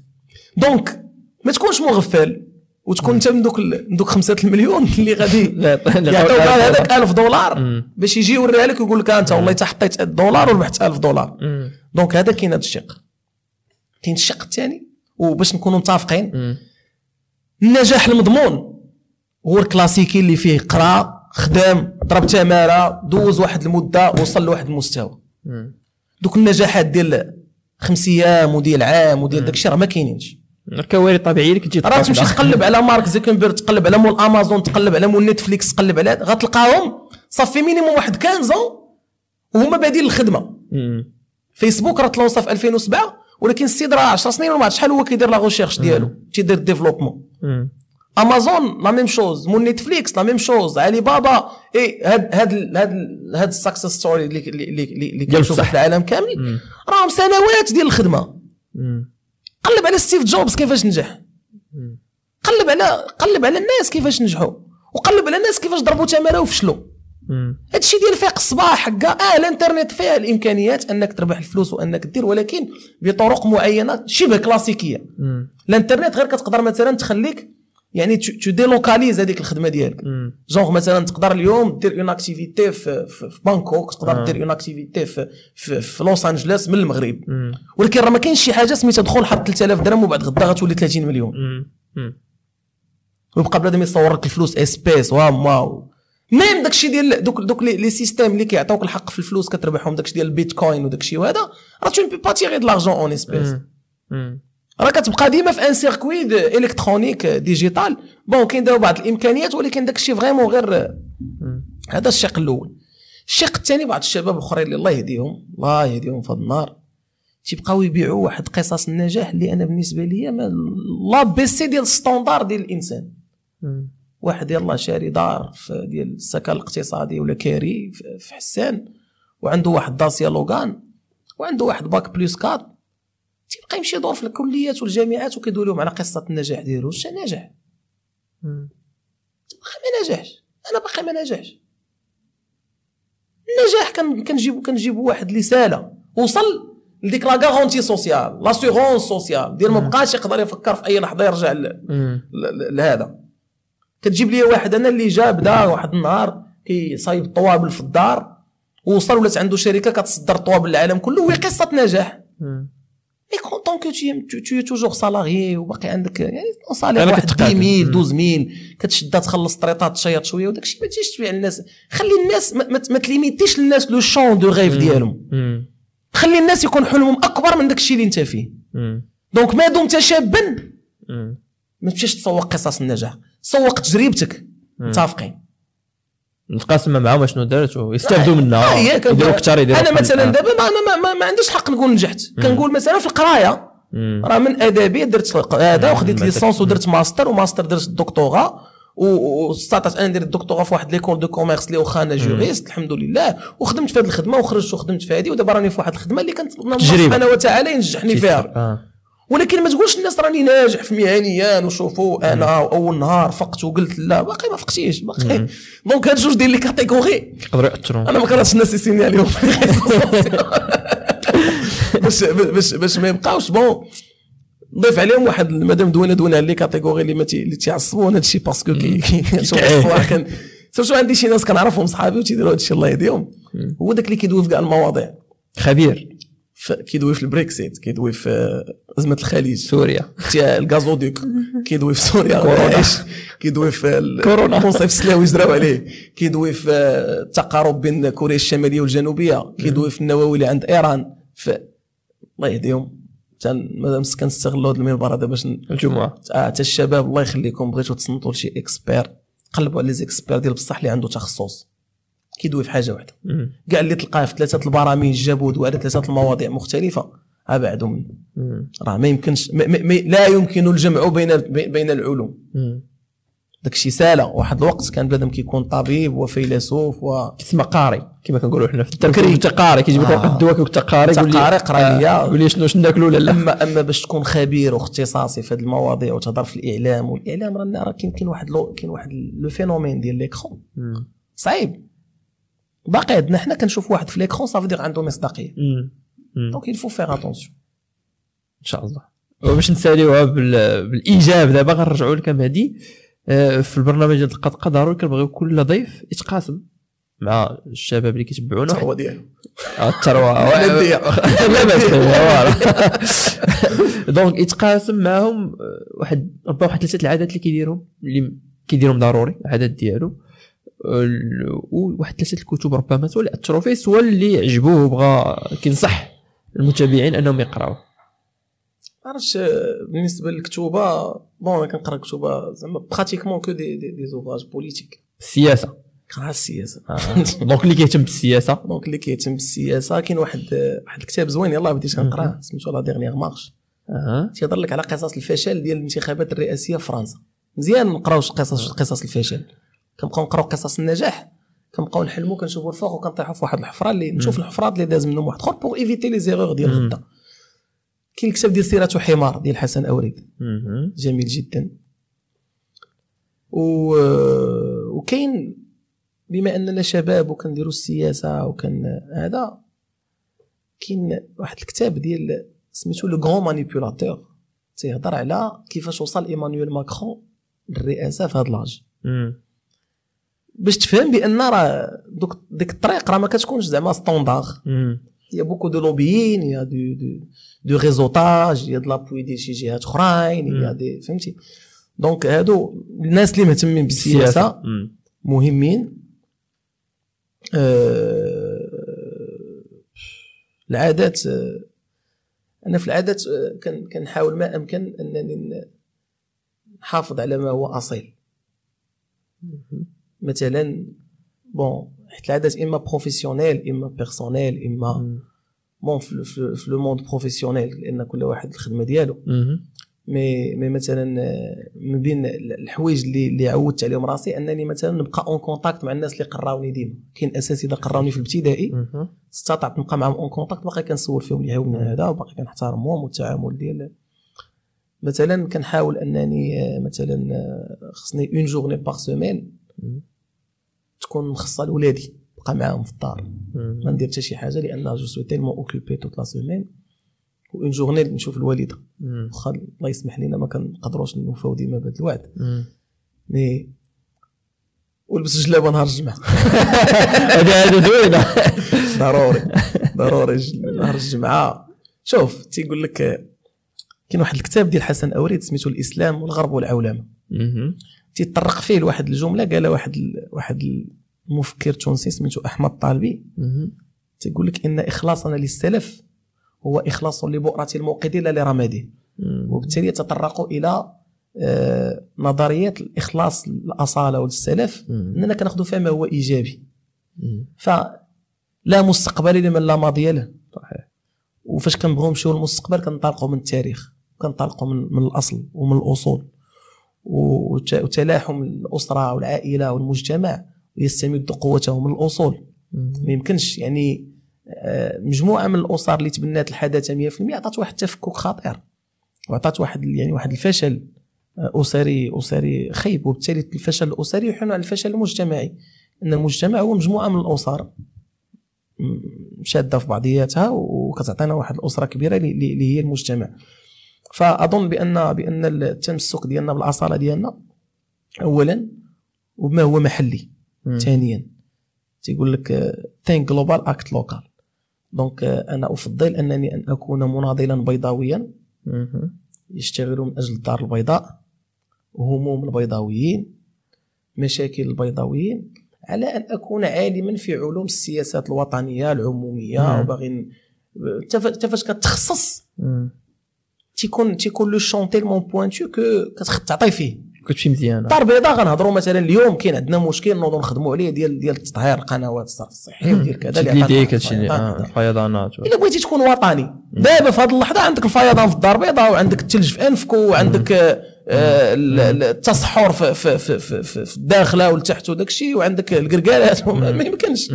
donc ما تكونش مغفل وتكون انت من دوك من دوك خمسة المليون اللي غادي يعطيوك هذاك 1000 دولار باش يجي يوريها لك ويقول لك أنت والله حتى حطيت دولار وربحت 1000 دولار. donc هذا كاين هذا الشق. كاين الشق الثاني وباش نكونوا متفقين النجاح المضمون هو الكلاسيكي اللي فيه قرا خدام ضرب تمارة دوز واحد المدة وصل لواحد المستوى. دوك النجاحات ديال خمس أيام وديال عام وديال داك الشيء راه ما كاينينش. الكوارث الطبيعيه اللي كتجي راه تمشي تقلب على مارك زيكنبرغ تقلب على مول أمازون تقلب على مول نتفليكس تقلب على غتلقاهم صافي minimum واحد 15 وهما بادين الخدمه فيسبوك راه تلونسا في 2007 ولكن السيد راه 10 سنين وما عرفت شحال هو كيدير la recherche ديالو تيدير développement امازون la même chose مول نتفليكس la même chose علي بابا اي هاد هاد هاد هاد ال success story اللي اللي اللي كنشوفها في العالم كامل. راهم سنوات ديال الخدمة. قلب على ستيف جوبز كيفاش نجح. قلب على قلب على الناس كيفاش نجحوا. وقلب على الناس كيفاش ضربوا تماره وفشلوا. هذا الشيء ديال فيق الصباح هكا آه الانترنت فيها الإمكانيات أنك تربح الفلوس وأنك دير ولكن بطرق معينة شبه كلاسيكية. الانترنت غير كتقدر مثلا تخليك يعني te délocalise هذيك الخدمة ديالك. جونغ مثلا تقدر اليوم دير une activité في, في, في بانكوك تقدر دير une activité في, في, في لوس انجلوس من المغرب. ولكن راه ما كاينش شي حاجة سميتها دخل حط 3000 درهم وبعد غدا غتولي 30 مليون. ويبقى بنادم يصور لك الفلوس espèces ou même داكشي ديال دوك دوك les systèmes اللي كيعطيوك الحق في الفلوس كتربحهم داكشي ديال البيتكوين وداكشي وهذا راه tu peux pas tirer de l'argent en espèces راه كتبقى ديما في un circuit électronique digital. bon كاين داو بعض الإمكانيات ولكن داكشي vraiment غير هذا الشق الأول. الشق الثاني بعض الشباب الأخرين اللي الله يهديهم الله يهديهم في النار تيبقاو يبيعوا واحد قصص النجاح اللي أنا بالنسبة لي l'ABC ديال ال standard ديال الإنسان. واحد يلا شاري دار في ديال السكن الاقتصادي ولا كاري في حسان وعنده واحد Dacia Logan وعنده واحد bac plus quatre. تيبقى يمشي يدور في الكليات والجامعات وكيدوي لهم على قصة النجاح ديالو واش ناجح باقي ما نجحش. أنا باقي ما نجحش. النجاح كنجيبو كنجيبو واحد سالا وصل لديك la garantie sociale l'assurance sociale ديال ما بقاش يقدر يفكر في أي لحظة يرجع لهذا. كتجيب لي واحد أنا اللي جا بدا واحد النهار كيصايب الطوابل في الدار. ووصل ولات عنده شركة كتصدر طوابل العالم كله وهي قصة نجاح. mais donc tu tu toujours salarié وباقي عندك يعني salaire واحد كتقاتل. 10000 مم. 12000 كتشدها تخلص traites تشيط شوية وداك الشيء ما تجيش تبيع الناس خلي الناس ما, ما, تليميتيش للناس le champ de rêve ديالهم. خلي الناس يكون حلمهم أكبر من داك الشيء اللي انت فيه. donc ما دمت شابا. ما تمشيش تسوق قصص النجاح سوق تجربتك متفقين نتقاسم معاهم شنو دارت ويستافدوا منها يديروا أكثر يديروا أنا. مثلا. دابا ما, ما, ما, ما عنديش حق نقول نجحت كنقول مثلا في القراية. راه من أدبي درت هذا وخديت. licence ودرت master و master درت الدكتوراه و- واستطعت أنا ندير الدكتوراه في واحد l'école de commerce اللي واخا أنا juriste الحمد لله وخدمت في هذه الخدمة وخرجت وخدمت في هذه ودابا راني في واحد الخدمة اللي كانت الله. سبحانه وتعالى ينجحني فيها آه. ولكن ما تقولش الناس راني ناجح في مهنيا وشوفوا أنا أول نهار فقت وقلت لا باقي ما فقتيش باقي. donc هاد جوج ديال les catégories يقدروا يأثروا. أنا ما كرهتش الناس يسيني عليهم باش باش باش ما يبقاوش. bon نضيف عليهم واحد مادام دوينا دوينا على les catégories اللي اللي تيعصبوا هذا الشيء parce que كي كي- شوف الصراحه كان surtout عندي شي ناس كنعرفهم صحابي وتيديروا هذا الشيء الله يهديهم. هو داك اللي كيدوي في كاع المواضيع. خبير. كيدوي في البريكسيت كيدوي في آه، أزمة الخليج. سوريا. الغاز وديك كيدوي في سوريا. كورونا. كيدوي في ال- كورونا. المنصف السلاوي جراو عليه. كيدوي في آه، التقارب بين كوريا الشمالية والجنوبية. كيدوي في النووي اللي عند إيران. ف الله يهديهم. تن- مادام كنستغلوا هذا المنبر هذا باش الجمعة. آه حتى الشباب الله يخليكم بغيتوا تصنتوا لشي expert قلبوا على لي زيكسبير ديال بصح اللي عنده تخصص. كيدوي في حاجة واحدة. كاع اللي تلقاه في ثلاثة البرامج جابوا على ثلاثة المواضيع مختلفة ابعدوا منه. راه ما يمكنش ما ما ما لا يمكن الجمع بين بين العلوم مم. داك الشيء ساله واحد الوقت كان بنادم كيكون طبيب وفيلسوف و كيسمى قاري كما كنقولوا حنا في الترك بكري. انت قاري كيجيب لك آه. واحد الدواء كيقول انت قاري يقول لي- قاري قرا ليا. آه، لي شنو شنو ناكلوا ولا لا اما أما باش تكون خبير واختصاصي في هذه المواضيع وتهضر في الإعلام والإعلام راه كاين كاين واحد كاين واحد le phénomène ديال l'écran مم. صعيب باقي عندنا حنا كنشوف واحد في l'écran صافي دير عنده مصداقية. donc il faut faire attention إن شاء الله. وباش نساليوها بال... بالإيجاب دابا غنرجعوا لك مهدي آه، في البرنامج ديال القطقة ضروري كنبغيو كل ضيف يتقاسم مع الشباب اللي كيتبعونا. هو ديالو. آه، الثروه. لا باس donc يتقاسم معهم آه، واحد ربما واحد ثلاثة العادات اللي كيديرهم اللي كيديرهم ضروري العادات ديالو. ال- وواحد ثلاثة الكتب ربما سواء اللي أثروا فيه سواء اللي عجبوه وبغى كينصح المتابعين أنهم يقراوه. عرفتش بالنسبة للكتوبة bon أنا كنقرأ كتوبة زعما pratiquement que des des, des ouvrages politiques السياسة كنقرا السياسة. donc اللي كيهتم بالسياسة. donc اللي كيهتم بالسياسة كاين واحد واحد الكتاب زوين يلاه بديت كنقرأه سميتو la dernière marche تيهضر لك على قصص الفشل ديال الانتخابات الرئاسية في فرنسا. مزيان نقراو قصص قصص الفشل. كنبقاو نقراو قصص النجاح كنبقاو نحلموا كنشوفوا الفوق وكنطيحوا في واحد الحفرة اللي نشوف الحفرات اللي داز منهم واحد آخر pour éviter les erreurs ديال. غدا كاين الكتاب ديال سيرة حمار ديال حسن أوريد. جميل جدا و... وكاين بما أننا شباب وكنديروا السياسة وكان هذا كاين واحد الكتاب ديال سميتو le grand manipulateur تيهضر على كيفاش وصل إيمانويل ماكرون للرئاسة في هذا l'âge. باش تفهم بأن راه دوك ديك الطريق راه ما كتكونش زعما standard il y a du, du, du réseautage, il y a de l'appui ديال شي جهات اخرين a des فهمتي donc هادو الناس اللي مهتمين بالسياسة. مهمين. آه العادات آه أنا في العادات آه كان كنحاول ما أمكن أنني نحافظ على ما هو أصيل. مثلا bon حيت العادات إما professionnelles إما personnelles إما. bon في, le monde professionnel لأن كل واحد الخدمة ديالو. مي مي مثلا من بين الحوايج اللي اللي عودت عليهم راسي أنني مثلا نبقى en contact مع الناس اللي قراوني ديما كاين اساتذه قراوني في الابتدائي. استطعت نبقى معهم en contact باقي كنسول فيهم اللي يعاوني هذا وباقي كنحترمهم والتعامل ديال مثلا كنحاول أنني آه، مثلا آه، خصني une journée par semaine مم. تكون مخصصة لولادي نبقى معاهم في الدار. ما ندير حتى شي حاجة لأن je suis tellement occupé toute la semaine en journée نشوف الوالدة. واخا الله يسمح لنا ما كنقدروش نوفاو ديما بهذا الوعد. mais ولبس جلابة نهار الجمعة. هذه هذه زوينة. ضروري ضروري نهار الجمعة. شوف تيقول لك كاين واحد الكتاب ديال حسن أوريد سميتو الإسلام والغرب والعولمة. تيطرق فيه لواحد الجملة قال واحد واحد المفكر تونسي سميتو أحمد طالبي. تيقول لك إن إخلاصنا للسلف هو إخلاص لبؤرة الموقد لا لرماده وبالتالي يتطرق إلى آه، نظريات الإخلاص الأصالة والسلف. إننا كناخذ فيها ما هو إيجابي. فلا مستقبل لمن لا ماضي له. صحيح. وفاش كنبغيو نمشيو للمستقبل كنطلقوا من التاريخ كنطلقوا من, من الأصل ومن الأصول. وتلاحم الأسرة والعائلة والمجتمع يستمد قوته من الأصول. ما يمكنش يعني آه، مجموعة من الأسر اللي تبنات الحداثة 100% عطات واحد التفكك خطير وعطات واحد يعني واحد الفشل آه، أسري أسري خيب وبالتالي الفشل الأسري يحن على الفشل المجتمعي. إن المجتمع هو مجموعة من الأسر شادة في بعضياتها وكتعطينا واحد الأسرة كبيرة اللي هي المجتمع. فأظن بان بأن التمسك ديالنا بالأصالة ديالنا اولا وما هو محلي ثانيا. تيقول لك think global act local donc أنا أفضل أنني أن أكون مناضلا بيضاويا يشتغل من أجل الدار البيضاء هموم البيضاويين مشاكل البيضاويين على أن أكون عالما في علوم السياسات الوطنية العمومية وباغي انت فاش كتخصص تيكون تيكون le champ tellement pointu que كتعطي فيه. كتمشي مزيانه الدار البيضاء غنهضروا مثلا اليوم كاين عندنا مشكل نوضوا نخدموا عليه ديال ديال تطهير القنوات الصرف الصحي وديال كذا اللي هادشي الفيضانات إلا بغيتي تكون وطني. دابا في هذه اللحظة عندك الفيضان في الدار البيضاء وعندك الثلج في أنفك وعندك آه، التصحر في, في, في, في, في, في الداخله والتحت وداك الشيء وعندك القرقالات. ما يمكنش.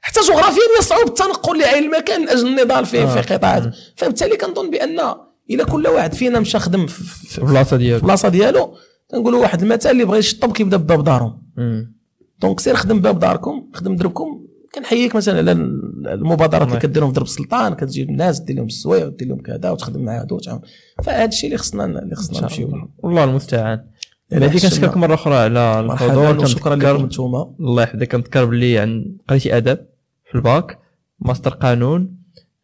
حتى جغرافيا يصعب التنقل لاي المكان من أجل النضال في في آه. قطاعات فبالتالي كنظن بأن إلى كل واحد فينا مشى خدم في البلاصه ديالو. في البلاصه ديالو تنقولوا واحد المثال اللي بغى يشطب كيبدا بباب دارهم. donc سير خدم باب داركم خدم دربكم كنحييك مثلا على المبادرات اللي كديرهم في درب السلطان كتجيب الناس دير لهم السوايع ودير لهم كذا وتخدم مع هادو فهذا الشيء اللي خصنا اللي خصنا نمشيو والله المستعان. هذيك كنشكرك مرة أخرى على الحضور. شكرا لكم أنتم. الله يحفظك. كنذكر باللي انت قريتي أدب في الباك. ماستر قانون.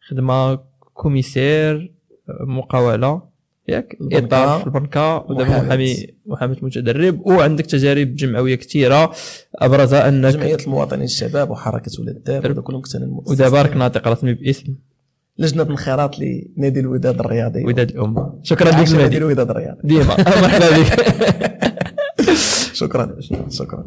خدمة commissaire. مقاولة. ياك؟ إطار في البنكه ودابا محامي محامي متدرب وعندك تجارب جمعوية كثيرة. ابرزها انك جمعية المواطنين الشباب وحركة ولاد الدار. كلهم كنت ودابا راك ناطق رسمي باسم. لجنة الانخراط لنادي الوداد الرياضي. وداد الأمة. شكرا لك نادي. الوداد الرياضي. ديما. مرحبا بك. شكرا. شكرا.